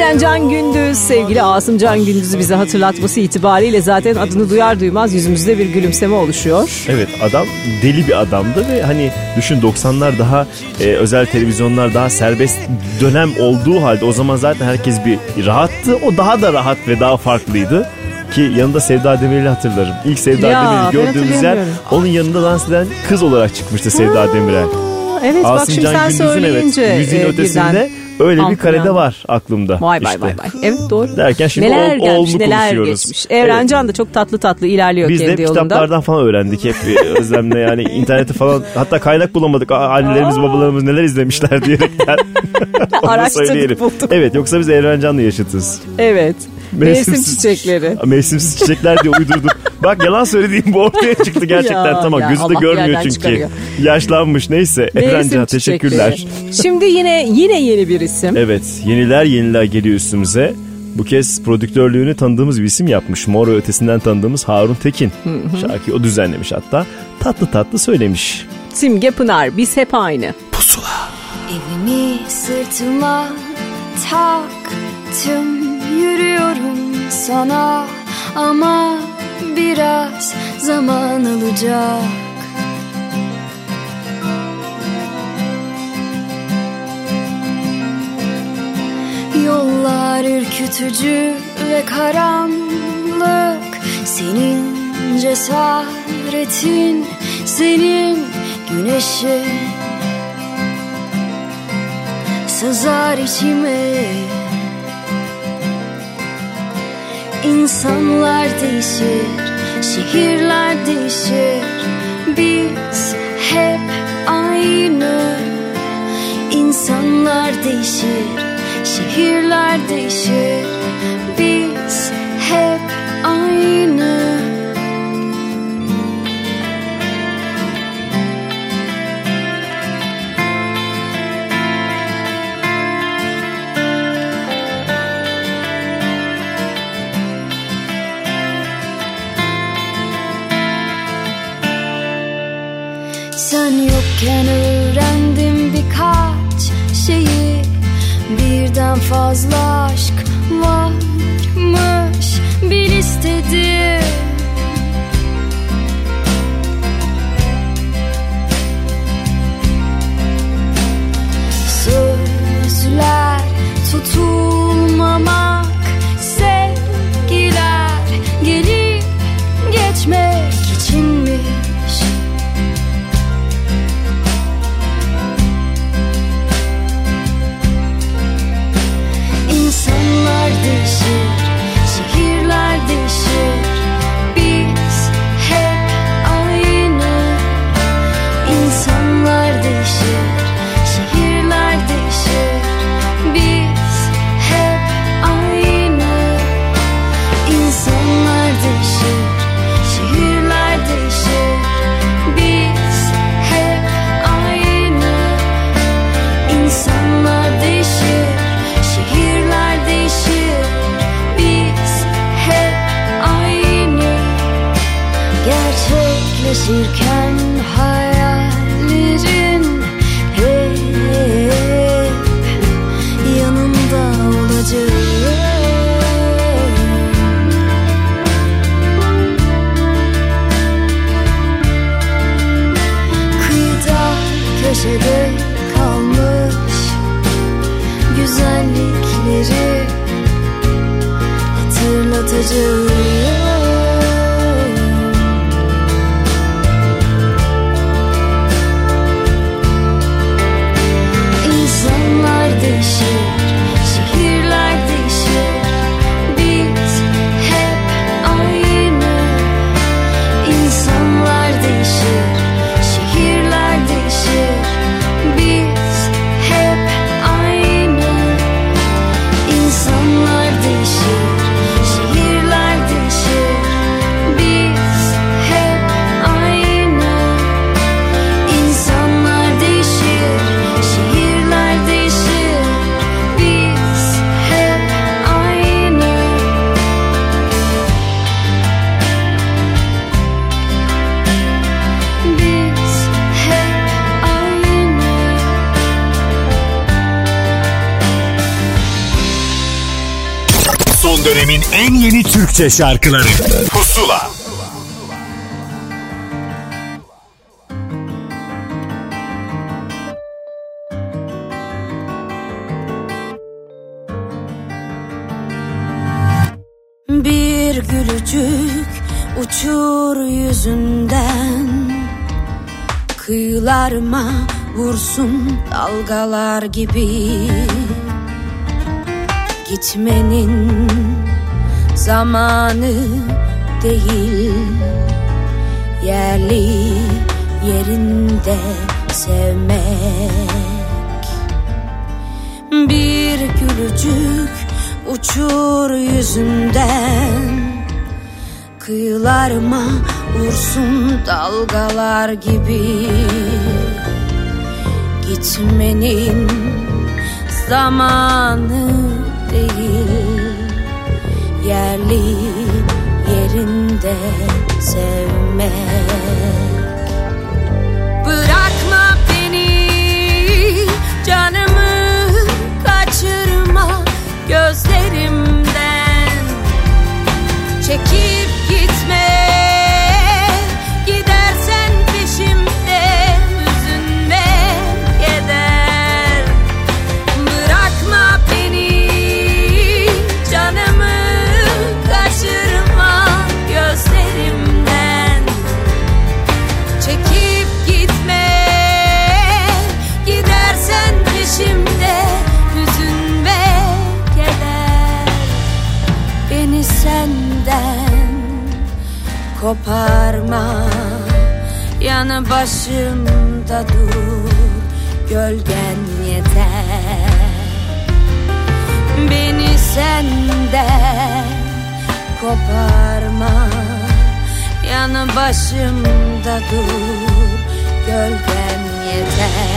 Evren Can Gündüz, sevgili Asım Can Gündüz'ü bize hatırlatması itibariyle zaten adını duyar duymaz yüzümüzde bir gülümseme oluşuyor. Evet adam deli bir adamdı ve hani düşün 90'lar daha e, özel televizyonlar daha serbest dönem olduğu halde o zaman zaten herkes bir rahattı. O daha da rahat ve daha farklıydı. Ki yanında Sevda Demirel'i hatırlarım. İlk Sevda Ya, Demirel'i gördüğümüz yer onun yanında dans eden kız olarak çıkmıştı Sevda Demirel. Evet bak Asım şimdi Can sen Gündüz'ün söyleyince evet, yüzüğün e, ötesinde birden öyle bir altına karede var aklımda. Vay vay işte. vay vay. Evet doğru. Derken şimdi neler ol- gelmiş neler geçmiş. Evrencan da çok tatlı tatlı ilerliyor Biz de kendi yolunda. kitaplardan falan öğrendik hep Özlem'le yani interneti falan hatta kaynak bulamadık annelerimiz babalarımız neler izlemişler diyerekten Araştırdık, bulduk. Evet yoksa biz Evrencan'la yaşıtız. Evet. Mevsim çiçekleri. Mevsimsiz çiçekler diye uydurdum. Bak yalan söylediğim bu ortaya çıktı gerçekten. Ya, tamam ya, gözü de Allah görmüyor yerden çünkü. çıkarıyor. Yaşlanmış neyse. Efendim teşekkürler. Şimdi yine yine yeni bir isim. Evet yeniler yeniler geliyor üstümüze. Bu kez prodüktörlüğünü tanıdığımız bir isim yapmış. Mor ve ötesinden tanıdığımız Harun Tekin. hı. Şarkıyı o düzenlemiş hatta. Tatlı tatlı söylemiş. Simge Pınar biz hep aynı. Evimi sırtıma taktım Yürüyorum sana ama biraz zaman alacak. Yollar ürkütücü ve karanlık. Senin cesaretin, senin güneşin sızar içime İnsanlar değişir, şehirler değişir. Biz hep aynı. İnsanlar değişir, şehirler değişir. Biz hep aynı Sen yokken öğrendim birkaç şeyi. Birden fazla aşk varmış bil istedim. Sözler tutulmamak şirk en yeni Türkçe şarkıları. Pusula. Bir gülücük uçur yüzünden. Kıyılarıma vursun dalgalar gibi. Gitmenin zamanı değil. Yerli yerinde sevmek. Bir gülücük uçur yüzünden. Kıyılarıma vursun dalgalar gibi. Gitmenin zamanı değil Yerli yerinde sevmek. Bırakma beni canımı kaçırma gözlerimden. Çekip Koparma. Yanı başımda dur Gölgen yeter. Beni senden Koparma. Yanı başımda dur Gölgen yeter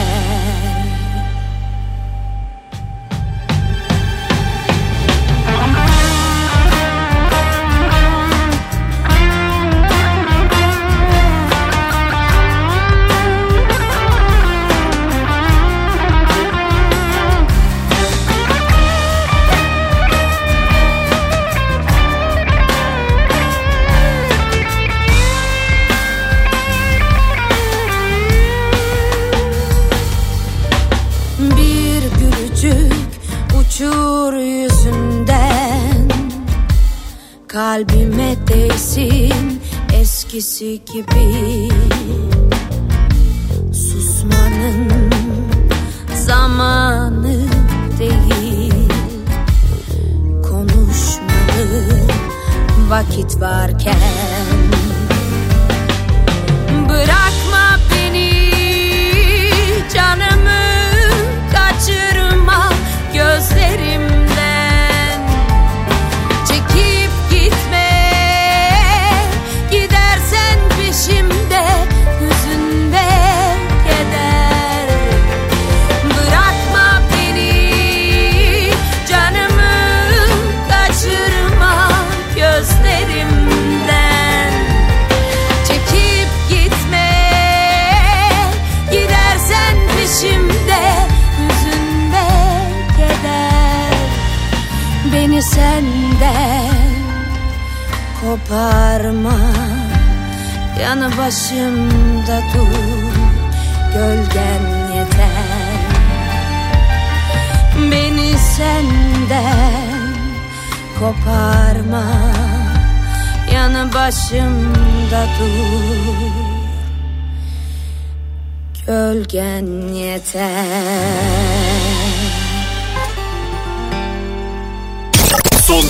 eskisi gibi Susmanın zamanı değil. Konuşmalı vakit varken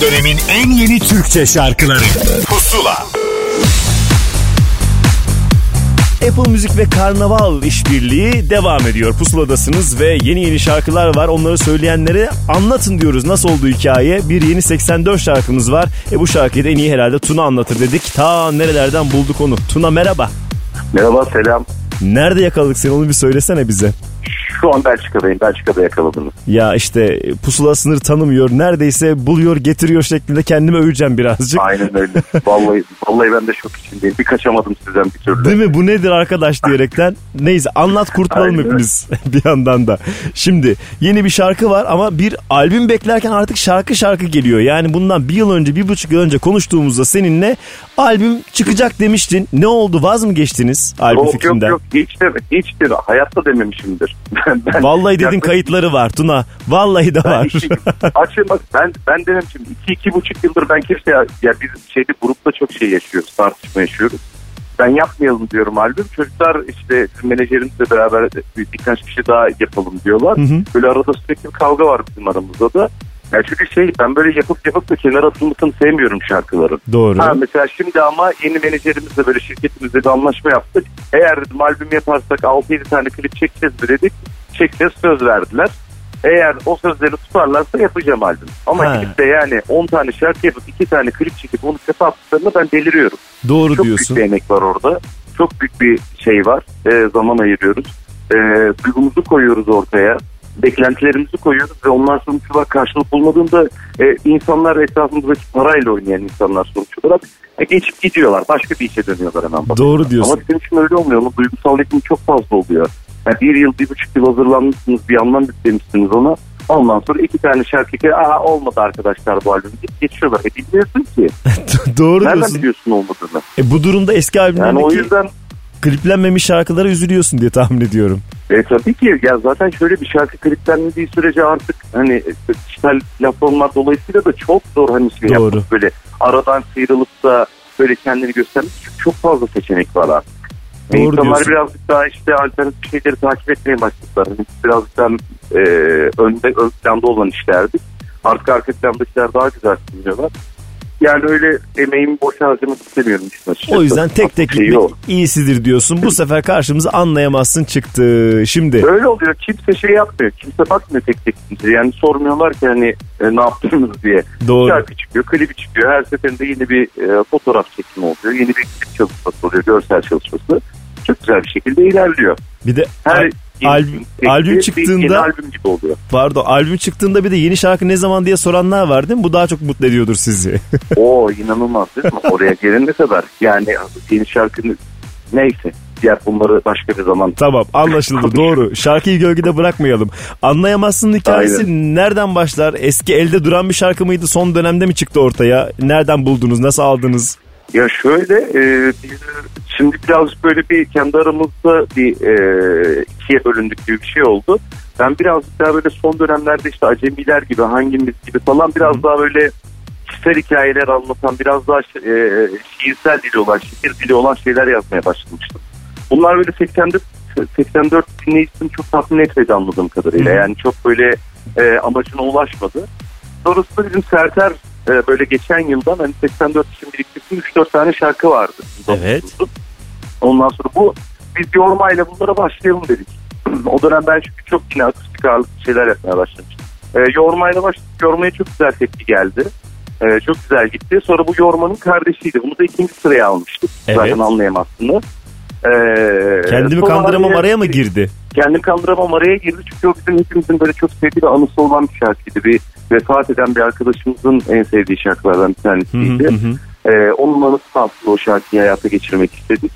dönemin en yeni Türkçe şarkıları Pusula Apple Müzik ve Karnaval işbirliği devam ediyor. Pusuladasınız ve yeni yeni şarkılar var. Onları söyleyenlere anlatın diyoruz. Nasıl oldu hikaye? Bir yeni 84 şarkımız var. E bu şarkıyı da en iyi herhalde Tuna anlatır dedik. Ta nerelerden bulduk onu. Tuna merhaba. Merhaba selam. Nerede yakaladık seni onu bir söylesene bize. Şu an Belçika'dayım. Belçika'da yakaladınız. Ya işte pusula sınır tanımıyor. Neredeyse buluyor getiriyor şeklinde kendimi öveceğim birazcık. Aynen öyle. Vallahi vallahi ben de şok içindeyim. Bir kaçamadım sizden bir türlü. Değil mi? Bu nedir arkadaş diyerekten. Neyse anlat kurtulalım hepimiz bir yandan da. Şimdi yeni bir şarkı var ama bir albüm beklerken artık şarkı şarkı geliyor. Yani bundan bir yıl önce bir buçuk yıl önce konuştuğumuzda seninle albüm çıkacak demiştin. Ne oldu vaz mı geçtiniz albüm Yok fikrinden? yok yok. Hiç, de, hiç de hayatta dememişimdir. Ben, Vallahi dedin yaklaşık- kayıtları var Tuna. Vallahi de var. Açın bak ben ben dedim şimdi iki iki buçuk yıldır ben kimseye ya biz şeyde grupta çok şey yaşıyoruz tartışma yaşıyoruz. Ben yapmayalım diyorum albüm. Çocuklar işte menajerimizle beraber bir- birkaç kişi daha yapalım diyorlar. Hı hı. Böyle arada sürekli bir kavga var bizim aramızda da. Ya çünkü şey ben böyle yapıp yapıp da kenara atılmasını sevmiyorum şarkıların. Doğru. Ha, mesela şimdi ama yeni menajerimizle böyle şirketimizle bir anlaşma yaptık. Eğer dedim albüm yaparsak 6-7 tane klip çekeceğiz dedik. Çekeceğiz söz verdiler. Eğer o sözleri tutarlarsa yapacağım albüm. Ama Ha. gidip de yani 10 tane şarkı yapıp 2 tane klip çekip onu çöpe attıklarında ben deliriyorum. Doğru Çok diyorsun. büyük bir emek var orada. Çok büyük bir şey var. Ee, zaman ayırıyoruz. Ee, duygumuzu koyuyoruz ortaya. Beklentilerimizi koyuyoruz ve onlar sonuç olarak karşılık bulmadığında e, insanlar etrafımızdaki parayla oynayan insanlar sonuç olarak e, geçip gidiyorlar. Başka bir işe dönüyorlar hemen. Doğru diyorsun. Ama bizim için öyle olmuyor. Onun duygusal yükümü çok fazla oluyor. Yani bir yıl, bir buçuk yıl hazırlanmışsınız, bir anlam yüklemişsiniz ona. Ondan sonra iki tane şarkı ki aa olmadı arkadaşlar bu albüm deyip geçiyorlar. E bilmiyorsun ki. Doğru Nereden diyorsun. biliyorsun olmadığını? E, bu durumda eski Yani o albümlerdeki yüzden kliplenmemiş şarkılara üzülüyorsun diye tahmin ediyorum. E tabii ki ya zaten şöyle bir şarkı kliplenmediği sürece artık hani dijital platformlar dolayısıyla da çok zor hani şey Doğru. yapmak böyle aradan sıyrılıp da böyle kendini göstermek çok fazla seçenek var artık. Doğru İnsanlar diyorsun. birazcık daha işte alternatif şeyleri takip etmeye başladılar. Biz birazcık daha e, önde, ön planda olan işlerdi. Artık arka planda işler daha güzel sunuyorlar. Yani öyle emeğimi boş harcamak istemiyorum açıkçası. O yüzden tek tek Şeyi gitmek iyisidir diyorsun. Bu sefer karşımıza anlayamazsın çıktı. Şimdi Öyle oluyor. Kimse şey yapmıyor. Kimse bakmıyor tek tek. kimse. Yani sormuyorlar ki hani e, ne yaptınız diye. Doğru. Şarkı çıkıyor, klibi çıkıyor. Her seferinde yeni bir e, fotoğraf çekimi oluyor. Yeni bir klip çalışması oluyor. Görsel çalışması. Çok güzel bir şekilde ilerliyor. bir de Her albüm, albüm bir Yeni çıktığında albüm gibi oluyor. pardon albüm çıktığında bir de yeni şarkı ne zaman diye soranlar var değil mi? Bu daha çok mutlu ediyordur sizi. Oo inanılmaz değil mi? Oraya gelene kadar. Yani yeni şarkının neyse. Diğer bunları başka bir zaman. tamam anlaşıldı doğru. Şarkıyı gölgede bırakmayalım. Anlayamazsın hikayesi nereden başlar? Eski elde duran bir şarkı mıydı? Son dönemde mi çıktı ortaya? Nereden buldunuz? Nasıl aldınız? Ya şöyle e, biz şimdi birazcık böyle bir kendi aramızda bir e, ikiye bölündük gibi bir şey oldu. Ben birazcık daha böyle son dönemlerde işte acemiler gibi hangimiz gibi falan biraz daha böyle kişisel hikayeler anlatan biraz daha e, şiirsel dili olan şiir dili olan şeyler yazmaya başlamıştım. Bunlar böyle 84 84 dinleyicisini çok tatmin etmedi anladığım kadarıyla. Yani çok böyle e, amacına ulaşmadı. Sonrasında bizim Serter e, böyle geçen yıldan hani 84 için biriktirdiğim 3-4 tane şarkı vardı. Evet. Ondan sonra bu biz yormayla bunlara başlayalım dedik. o dönem ben çünkü çok yine akustik ağırlıklı şeyler yapmaya başlamıştım. E, yormayla başladık. Yormaya çok güzel tepki geldi. E, çok güzel gitti. Sonra bu yormanın kardeşiydi. Bunu da ikinci sıraya almıştık. Evet. Zaten anlayamazsın. E, Kendimi kandıramam araya mı girdi? Kendim kandıramam araya girdi çünkü o bizim hepimizin böyle çok sevdiği ve anısı olan bir şarkıydı. Bir vefat eden bir arkadaşımızın en sevdiği şarkılardan bir tanesiydi. Ee, onun anısını aslında o şarkıyı hayata geçirmek istedik.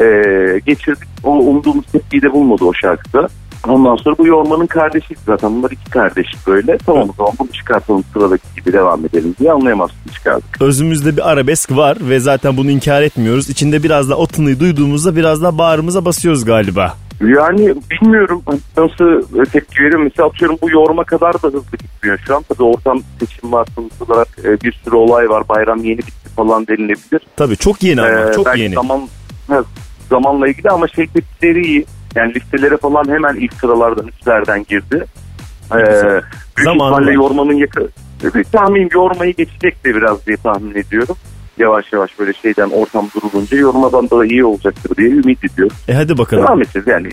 Ee, geçirdik. O umduğumuz tepkiyi de bulmadı o şarkıda. Ondan sonra bu Yorman'ın kardeşiydi zaten. Bunlar iki kardeş böyle. Tamam o zaman bunu çıkartalım sıradaki gibi devam edelim diye anlayamazsın çıkardık. Özümüzde bir arabesk var ve zaten bunu inkar etmiyoruz. İçinde biraz da o tınıyı duyduğumuzda biraz da bağrımıza basıyoruz galiba. Yani bilmiyorum nasıl tepki veriyorum. Mesela atıyorum bu yoruma kadar da hızlı gitmiyor şu an. Tabii ortam seçim var sonuç olarak e, bir sürü olay var. Bayram yeni bitti falan denilebilir. Tabii çok yeni ama Ee, çok yeni. Zaman, zamanla ilgili ama şey tepkileri iyi. Yani listelere falan hemen ilk sıralardan üstlerden girdi. Ee, büyük ihtimalle yormanın yakı... Bir tahmin yormayı geçecek de biraz diye tahmin ediyorum. Yavaş yavaş böyle şeyden ortam durulunca yormadan da iyi olacaktır diye ümit ediyorum. E hadi bakalım. Devam edeceğiz yani.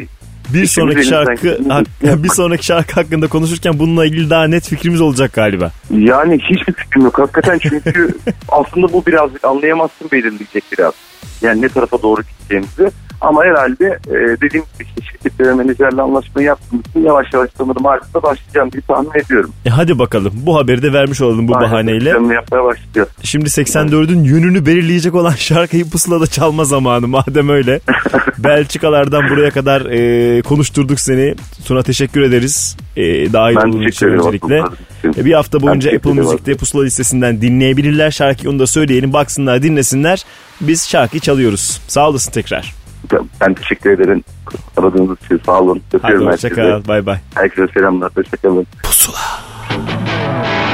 Bir sonraki şarkı bir sonraki şarkı hakkında konuşurken bununla ilgili daha net fikrimiz olacak galiba. Yani hiçbir fikrim yok hakikaten çünkü aslında bu birazcık anlayamazsın belirleyecek biraz. Yani ne tarafa doğru gideceğimizi. Ama herhalde e, dediğim gibi işte şirketle ve menajerle anlaşmayı yaptığım için yavaş yavaş sanırım Mart'ta başlayacağım diye tahmin ediyorum. E hadi bakalım. Bu haberi de vermiş olalım bu Aynen, bahaneyle. yapmaya başlayacağız. Şimdi 84'ün yönünü belirleyecek olan şarkıyı pusulada çalma zamanı madem öyle. Belçikalardan buraya kadar e, konuşturduk seni. Tuna teşekkür ederiz. E, dahil Ben olduğun için öncelikle. E, bir hafta boyunca teşekkür Apple. Müzik'te pusula listesinden dinleyebilirler. Şarkıyı onu da söyleyelim. Baksınlar dinlesinler. Biz şarkıyı çalıyoruz. Sağ olasın tekrar. Ben teşekkür ederim. Aradığınız için sağ olun. Hadi Öpüyorum hoşça herkese. kal. Bay bay. Herkese selamlar. Hoşçakalın. Eğer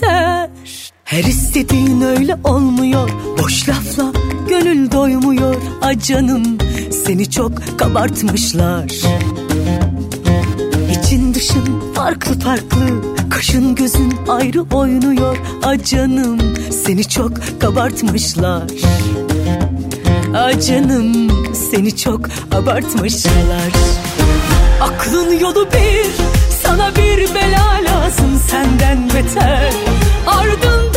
keser Her istediğin öyle olmuyor. Boş lafla gönül doymuyor. A canım seni çok kabartmışlar. İçin dışın farklı farklı Kaşın gözün ayrı oynuyor. A canım seni çok kabartmışlar. A canım seni çok abartmışlar. Aklın yolu bir sana bir belala Dünyasın senden beter. Ardından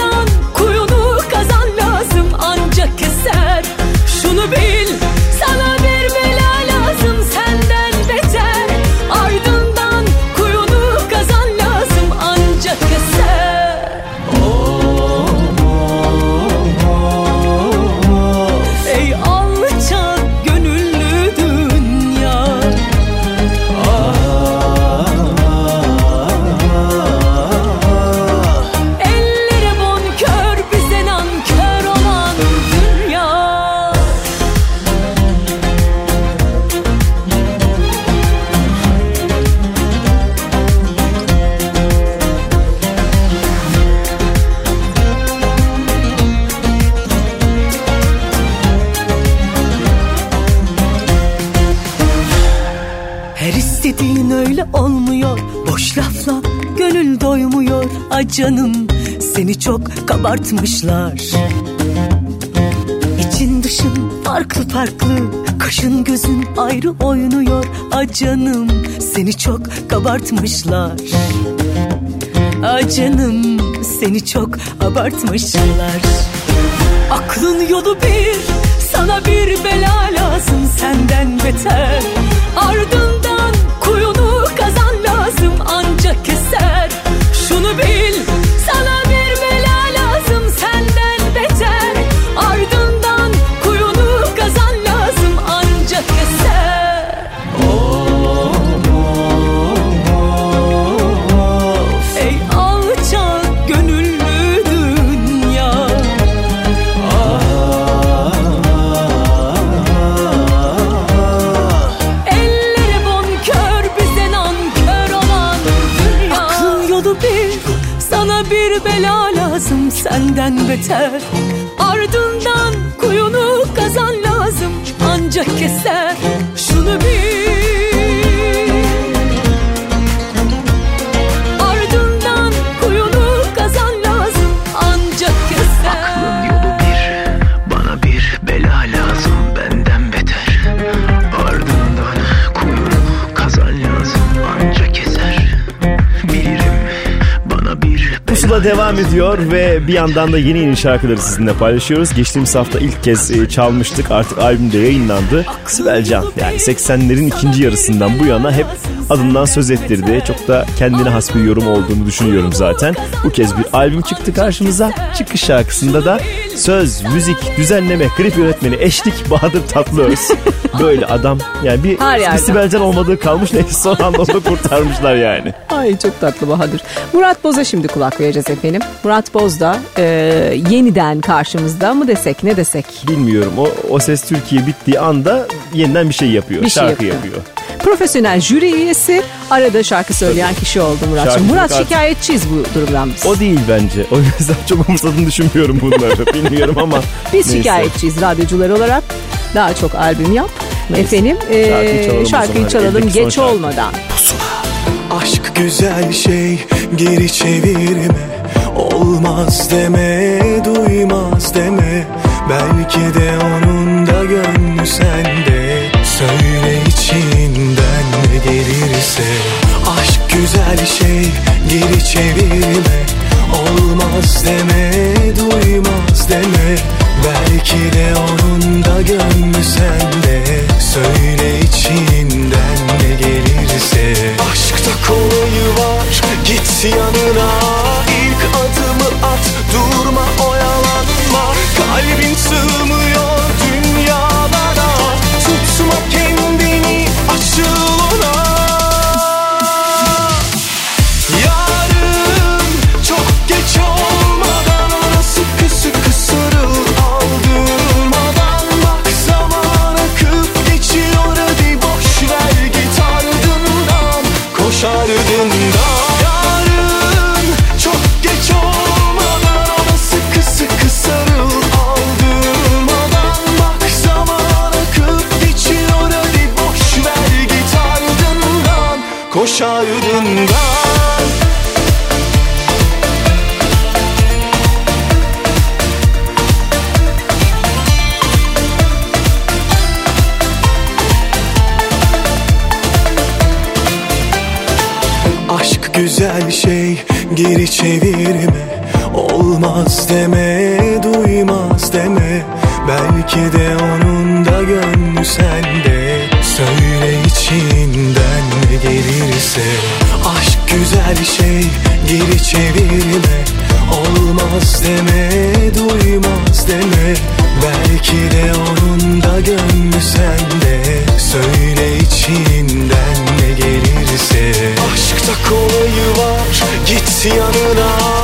Ay canım seni çok kabartmışlar. İçin dışın farklı farklı Kaşın gözün ayrı oynuyor. Ay canım seni çok kabartmışlar. Ay canım seni çok abartmışlar. Aklın yolu bir sana bir bela lazım senden beter. Ardından kuyunu kazan lazım ancak keser bil beter. Ardından kuyunu kazan lazım ancak keser devam ediyor ve bir yandan da yeni yeni şarkıları sizinle paylaşıyoruz. Geçtiğimiz hafta ilk kez e, çalmıştık artık albümde yayınlandı. Sibel Can yani 80'lerin ikinci yarısından bu yana hep adından söz ettirdi. Çok da kendine has bir yorum olduğunu düşünüyorum zaten. Bu kez bir albüm çıktı karşımıza. Çıkış şarkısında da söz, müzik, düzenleme, klip yönetmeni, eşlik Bahadır Tatlıöz. Böyle adam yani bir, bir yerden. Sibel Can olmadığı kalmış neyse son anda onu kurtarmışlar yani. Ay çok tatlı Bahadır. Murat Boz'a şimdi kulak vereceğiz efendim. Murat Boz da e, yeniden karşımızda mı desek ne desek. Bilmiyorum o, o ses Türkiye bittiği anda yeniden bir şey yapıyor. Bir şey şarkı yapıyor. yapıyor. Profesyonel jüri üyesi arada şarkı söyleyen kişi oldu Murat'cığım. Şarkı Murat artık- şikayetçiyiz bu durumdan biz. O değil bence. O yüzden çok umursadığını düşünmüyorum bunları. Bilmiyorum ama. Biz neyse. şikayetçiyiz radyocular olarak. Daha çok albüm yap. Efendim e, Şarkıyı çalalım o şarkıyı zaman. çalalım Eldeki son geç şarkı. olmadan. Aşk güzel şey geri çevirme Olmaz deme duymaz deme Belki de onun da gönlü sende Söyle gelirse Aşk güzel şey geri çevirme. Olmaz deme duymaz deme. Belki de onun da gönlü sende. Söyle içinden ne gelirse. Aşkta kolayı var git yanına. İlk adımı at durma oyalanma. Kalbin sığmıyor Koş ardından Aşk güzel şey geri çevirme. Olmaz deme duymaz deme. Belki de onun da gönlü sende. Söyle içinden ne gelirse Aşk güzel şey geri çevirme. Olmaz deme duymaz deme. Belki de onun da gönlü sende. Söyle içinden ne gelirse. Aşkta kolayı var git yanına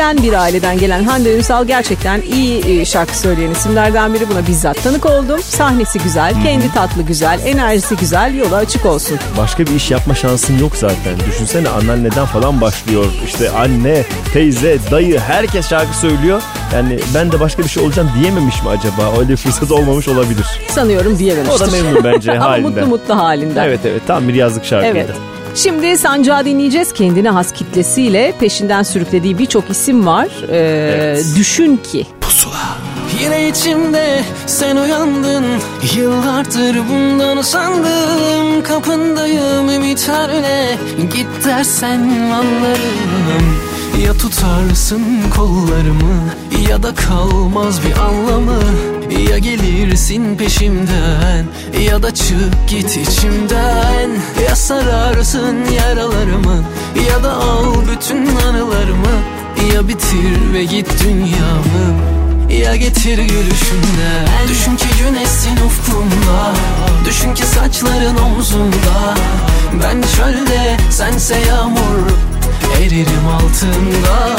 müzisyen bir aileden gelen Hande Ünsal gerçekten iyi e, şarkı söyleyen isimlerden biri. Buna bizzat tanık oldum. Sahnesi güzel, kendi tatlı güzel, enerjisi güzel, yolu açık olsun. Başka bir iş yapma şansın yok zaten. Düşünsene anneanneden falan başlıyor. İşte anne, teyze, dayı herkes şarkı söylüyor. Yani ben de başka bir şey olacağım diyememiş mi acaba? Öyle fırsat olmamış olabilir. Sanıyorum diyememiştir. O da memnun bence Ama halinden. mutlu mutlu halinden. Evet evet tam bir yazlık şarkıydı. Evet. Şimdi Sancağı dinleyeceğiz. Kendine has kitlesiyle peşinden sürüklediği birçok isim var. Ee, Düşün ki. Yine içimde sen uyandın. Yıllardır bundan usandım. Kapındayım ümitlerle Git dersen anlarım. Ya tutarsın kollarımı Ya da kalmaz bir anlamı Ya gelirsin peşimden Ya da çık git içimden. Ya sararsın yaralarımı Ya da al bütün anılarımı. Ya bitir ve git dünyamı ya getir gülüşünden Düşün ki güneşsin ufkumda Düşün ki saçların omzumda Ben çölde sense yağmur Eririm altında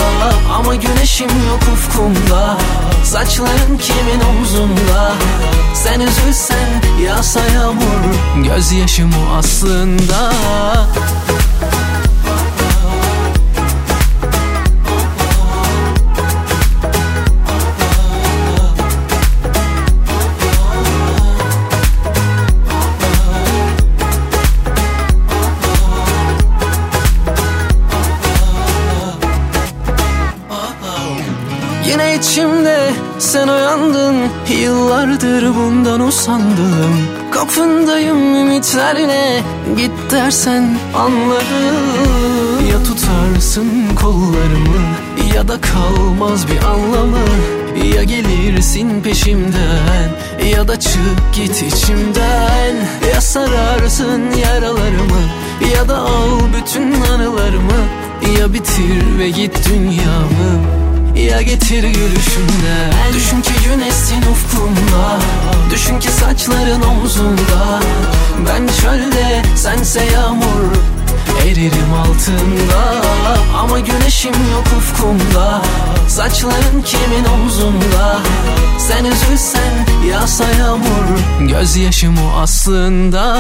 Ama güneşim yok ufkumda. Saçların kimin omzunda? Sen üzülsen yağsa yağmur. Gözyaşım o aslında içimde. Sen uyandın Yıllardır bundan usandım. Kapındayım ümitlerle Git dersen anlarım. Ya tutarsın kollarımı Ya da kalmaz bir anlamı. Ya gelirsin peşimden Ya da çık git içimden. Ya sararsın yaralarımı Ya da al bütün anılarımı. Ya bitir ve git dünyamı ya getir gülüşünden Düşün ki güneşsin ufkumda Düşün ki saçların omzunda. Ben çölde sense yağmur Eririm altında. Ama güneşim yok ufkumda. Saçların kimin omzunda? Sen üzülsen yağsa yağmur. Gözyaşım o aslında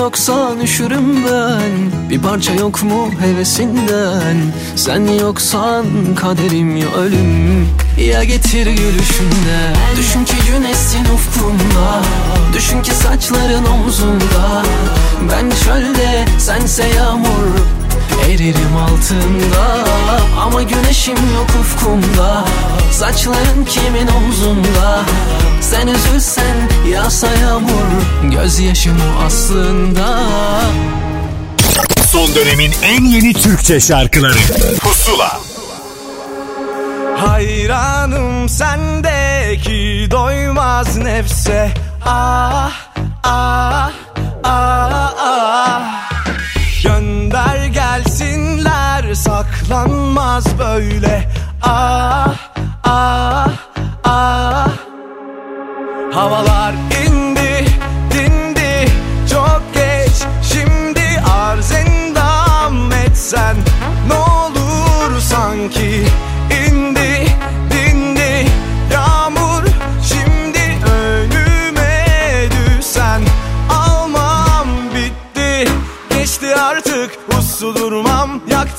Yoksan üşürüm ben? Bir parça yok mu hevesinden? Sen yoksan kaderim ya ölüm. Ya getir gülüşünden Düşün ki güneşsin ufkumda. Düşün ki saçların omzunda. Ben çölde sense yağmur Eririm altında Ama güneşim yok ufkumda. Saçların kimin omzunda? Sen üzülsen yağsa yağmur Gözyaşım o aslında. Son dönemin en yeni Türkçe şarkıları. Pusula. Hayranım sendeki doymaz nefse. Ah ah ah ah. Gönder saklanmaz böyle. Ah ah ah. Havalar indi dindi. Çok geç Şimdi arz endam etsen ne olur sanki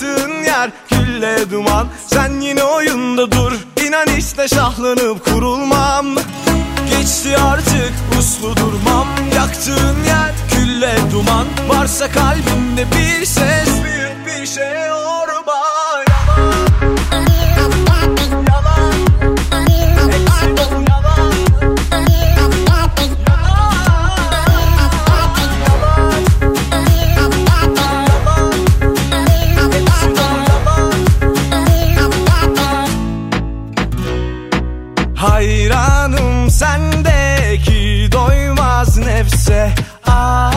Yaktığın yer külle duman. Sen yine oyunda dur İnan işte şahlanıp kurulmam. Geçti artık uslu durmam. Yaktığın yer külle duman. Varsa kalbimde bir ses Büyük bir şey yorma nefse Ah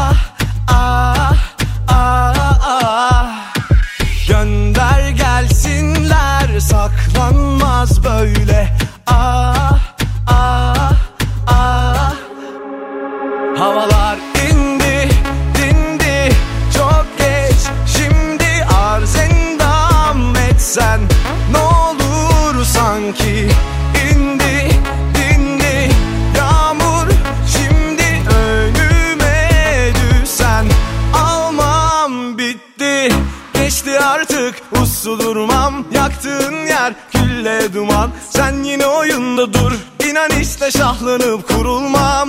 külle duman. Sen yine oyunda dur inan işte şahlanıp kurulmam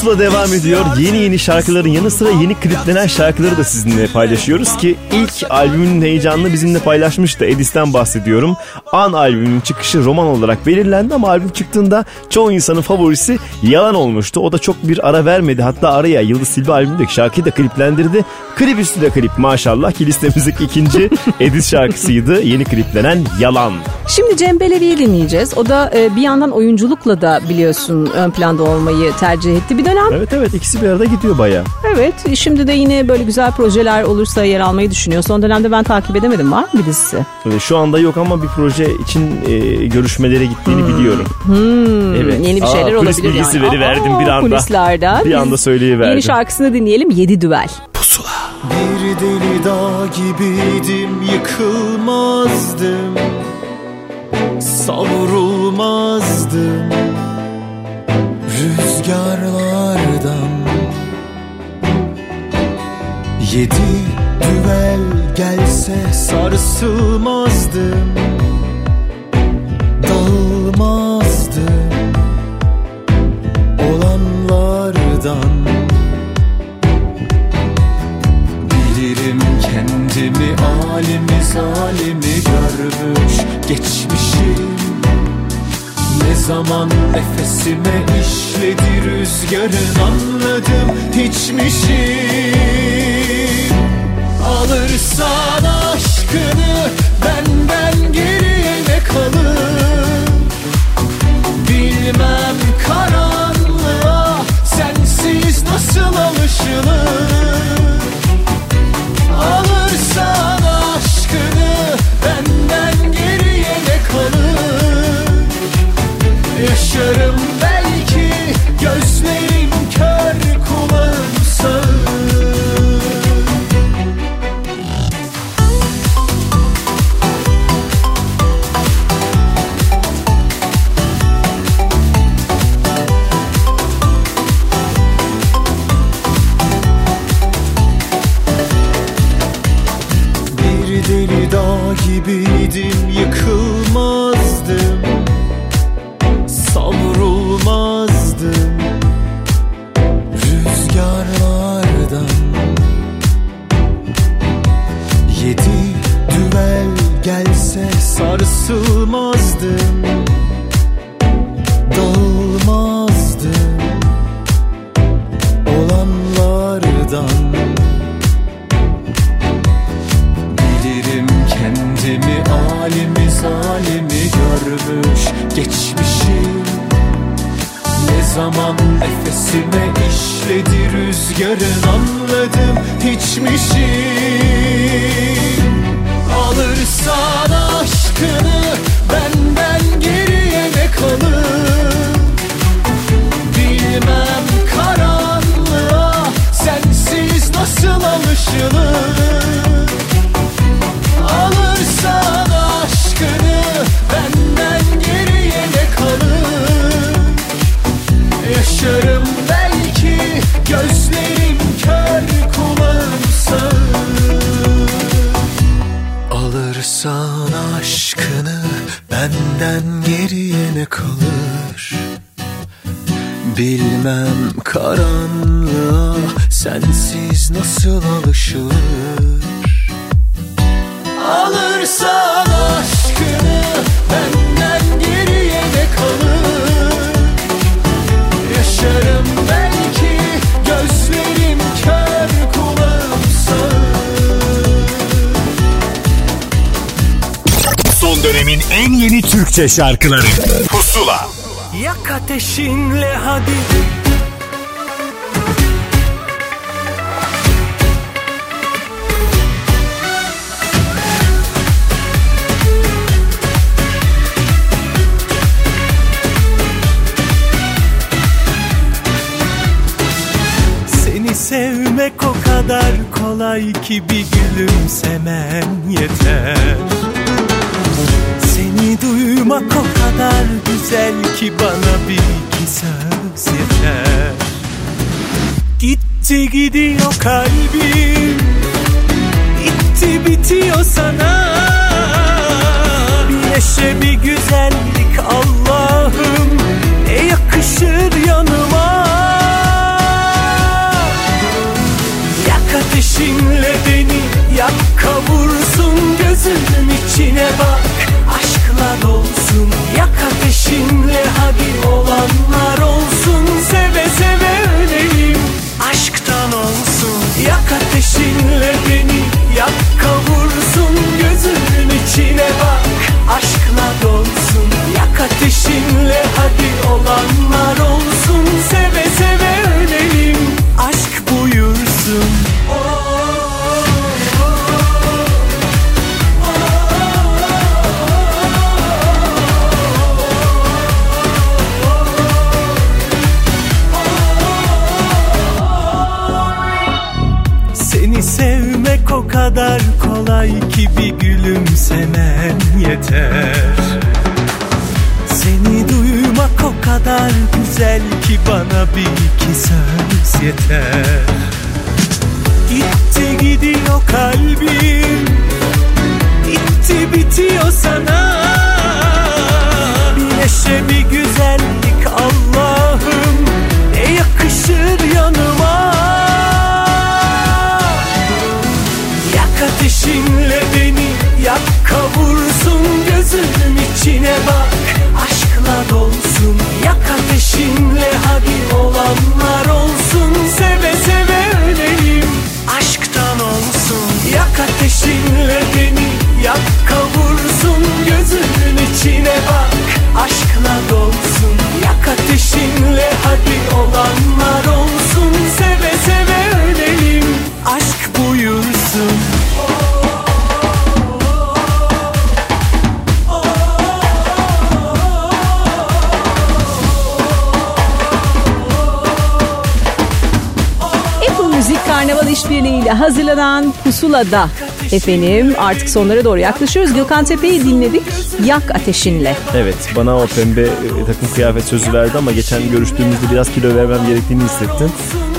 Pusula devam ediyor. Yeni yeni şarkıların yanı sıra yeni kliplenen şarkıları da sizinle paylaşıyoruz ki ilk albümün heyecanını bizimle paylaşmıştı. Edis'ten bahsediyorum. An albümünün çıkışı roman olarak belirlendi ama albüm çıktığında çoğu insanın favorisi Yalan olmuştu. O da çok bir ara vermedi. Hatta araya Yıldız Silbe albümündeki şarkıyı da kliplendirdi. Klip üstüne klip maşallah ki listemizdeki ikinci Edis şarkısıydı. Yeni kliplenen Yalan. Şimdi Cem Belevi'yi dinleyeceğiz. O da e, bir yandan oyunculukla da biliyorsun ön planda olmayı tercih etti bir dönem. Evet evet ikisi bir arada gidiyor baya. Evet şimdi de yine böyle güzel projeler olursa yer almayı düşünüyor. Son dönemde ben takip edemedim var mı bir dizisi? Ee, Şu anda yok ama bir proje için e, görüşmelere gittiğini biliyorum. Hmm, Yeni bir şeyler Aa, olabilir bilgisi yani. veriverdim Aa, bir anda. Kulislerden. Bir anda söyleyiverdim. Yeni şarkısını dinleyelim. Yedi Düvel. Bir deli dağ gibiydim yıkılmazdım Savrulmazdım Rüzgarlardan. Yedi düvel gelse sarsılmazdım Dağılmazdım Olanlardan. Bilirim kendimi alemi zalimi görmüş geçmişim Ne zaman nefesime işledi rüzgarın anladım hiçmişim. Alırsan aşkını benden geriye ne kalır? Bilmem karanlığa sensiz nasıl alışılır? Alırsan Yaşarım belki. Gözlerim zaman nefesime işledi rüzgarın anladım hiçmişim Alırsan aşkını benden geriye ne kalır? Bilmem karanlığa sensiz nasıl alışılır Yaşarım belki gözlerim kör kulağımsa Alırsan aşkını benden geriye ne kalır? Bilmem karanlığa sensiz nasıl alışılır? Alır Türkçe şarkıları. Pusula. Yak ateşinle hadi. Seni sevmek o kadar kolay ki bir Pusula'da efendim artık sonlara doğru yaklaşıyoruz. Gökhan Tepe'yi dinledik Yak Ateşinle. Evet bana o pembe e, takım kıyafet sözü verdi ama geçen görüştüğümüzde biraz kilo vermem gerektiğini hissettim.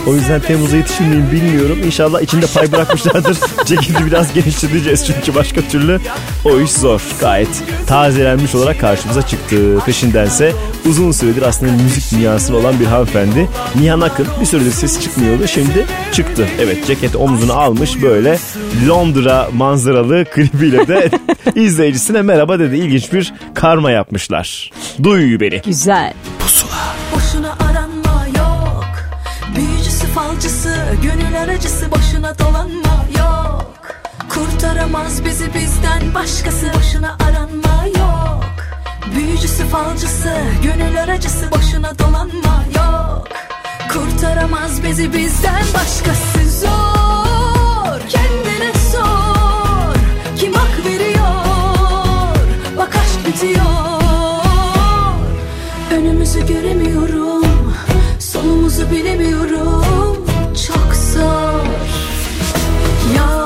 O yüzden Temmuz'a yetişir miyim bilmiyorum. İnşallah içinde pay bırakmışlardır. Ceketi biraz genişleteceğiz çünkü başka türlü o iş zor. Gayet tazelenmiş olarak karşımıza çıktı. Peşindense uzun süredir aslında müzik dünyasında olan bir hanımefendi. Nihan Akın bir süredir sesi çıkmıyordu. Şimdi çıktı. Evet ceket omzuna almış böyle Londra manzaralı klibiyle de izleyicisine merhaba dedi. İlginç bir karma yapmışlar. Duy beni. Güzel. Boşuna aranma yok Büyücüsü falcısı Gönül aracısı boşuna dolanma yok Kurtaramaz bizi bizden başkası Boşuna aranma Büyücüsü falcısı Gönül aracısı boşuna dolanma yok. Kurtaramaz bizi bizden başkası Zor. Kendine sor Kim hak veriyor? Bak aşk bitiyor. Önümüzü göremiyorum Sonumuzu bilemiyorum. Çok zor. Yavrum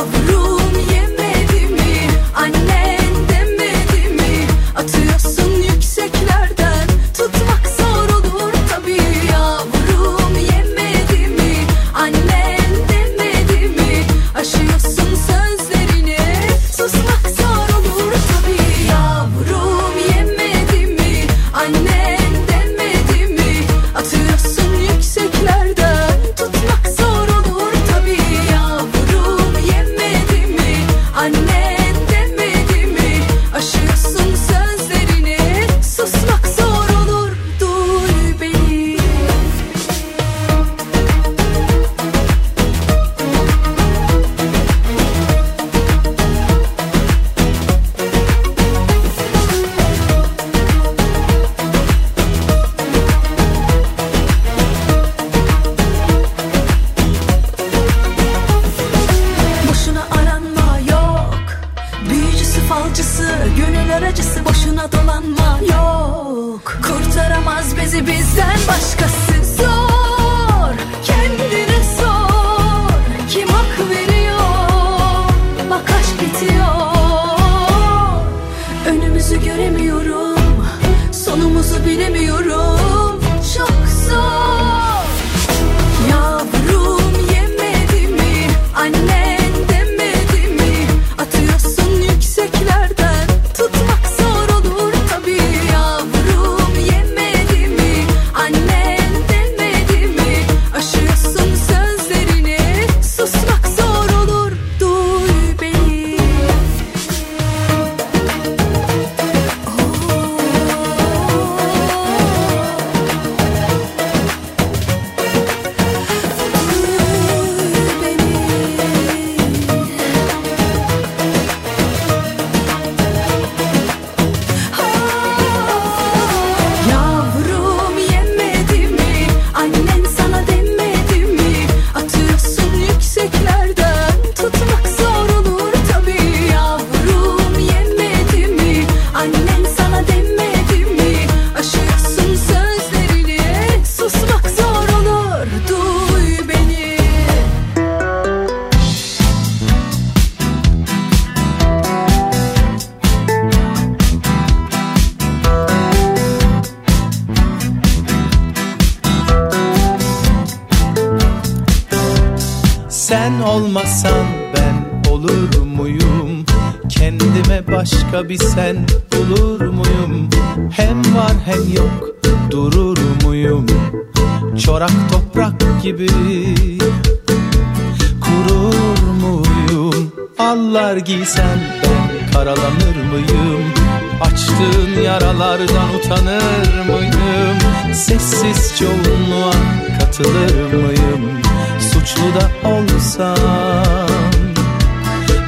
Allar giysen ben karalanır mıyım? Açtığın yaralardan utanır mıyım? Sessiz çoğunluğa katılır mıyım? Suçlu da olsam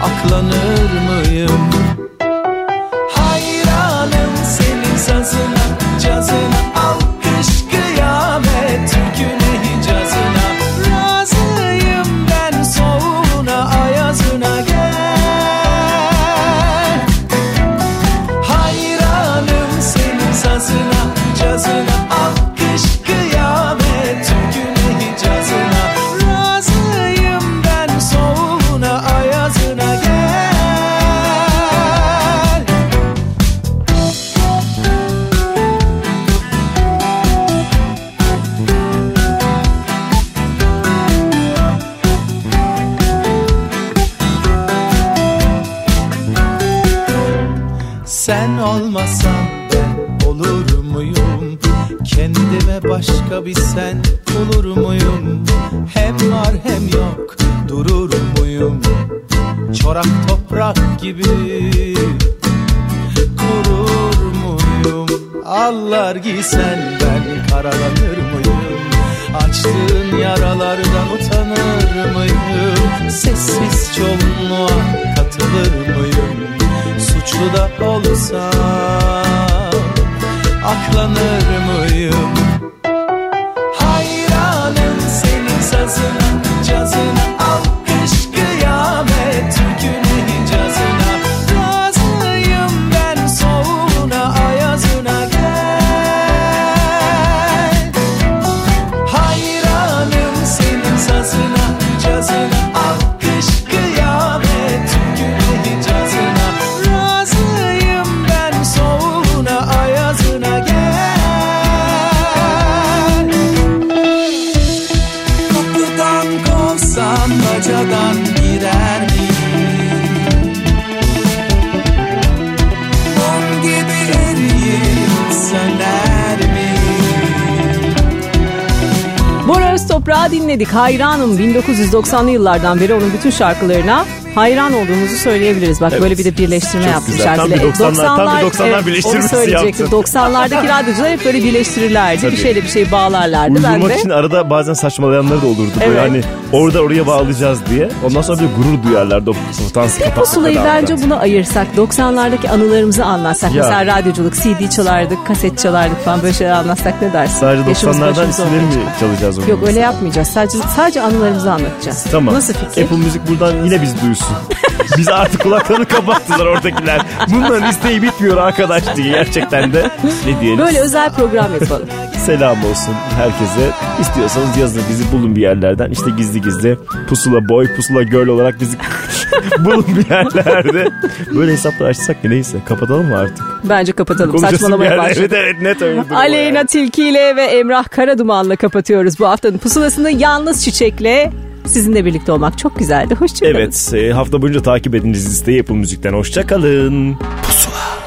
aklanır mıyım? Hayranım senin sazına, cazına Alkış dinledik. Hayranım 1990'lı yıllardan beri onun bütün şarkılarına hayran olduğumuzu söyleyebiliriz. Bak Evet. böyle bir de birleştirme Çok yapmışlar. güzel. Tam bir bile. 90'lar tam bir 90'lar evet, birleştirmesi Onu söyleyecektim. yaptın. 90'lardaki radyocular hep böyle birleştirirlerdi. Tabii. Bir şeyle bir şey bağlarlardı. Ben Uydurmak de için arada bazen saçmalayanlar da olurdu. Böyle Evet. hani orada oraya bağlayacağız diye. Ondan sonra bir gurur duyarlardı o potansı kapatmak Pusulayı bence buna ayırsak 90'lardaki anılarımızı anlatsak. Ya. Mesela radyoculuk, CD çalardık, kaset çalardık falan böyle şeyler anlatsak ne dersin? Sadece Yaşımız 90'lardan başımız isimleri mi çalacağız Yok öyle mesela? yapmayacağız. Sadece sadece anılarımızı anlatacağız. Tamam. Nasıl fikir? Apple Müzik buradan yine biz duysun. Biz artık kulaklarını kapattılar oradakiler. Bunların isteği bitmiyor arkadaş diye gerçekten de. Ne diyelim? Böyle özel program yapalım selam olsun herkese. İstiyorsanız yazın bizi bulun bir yerlerden. İşte gizli gizli pusula boy pusula girl olarak bizi bulun bir yerlerde. Böyle hesaplar açsak mı neyse kapatalım mı artık? Bence kapatalım saçmalamaya başladık. Evet evet net öyle Aleyna Tilki ile ve Emrah Karaduman'la kapatıyoruz bu haftanın pusulasını yalnız çiçekle Sizinle birlikte olmak çok güzeldi. Hoşçakalın. Evet e, hafta boyunca takip ediniz liste Yapın Müzik'ten. Hoşçakalın. Pusula.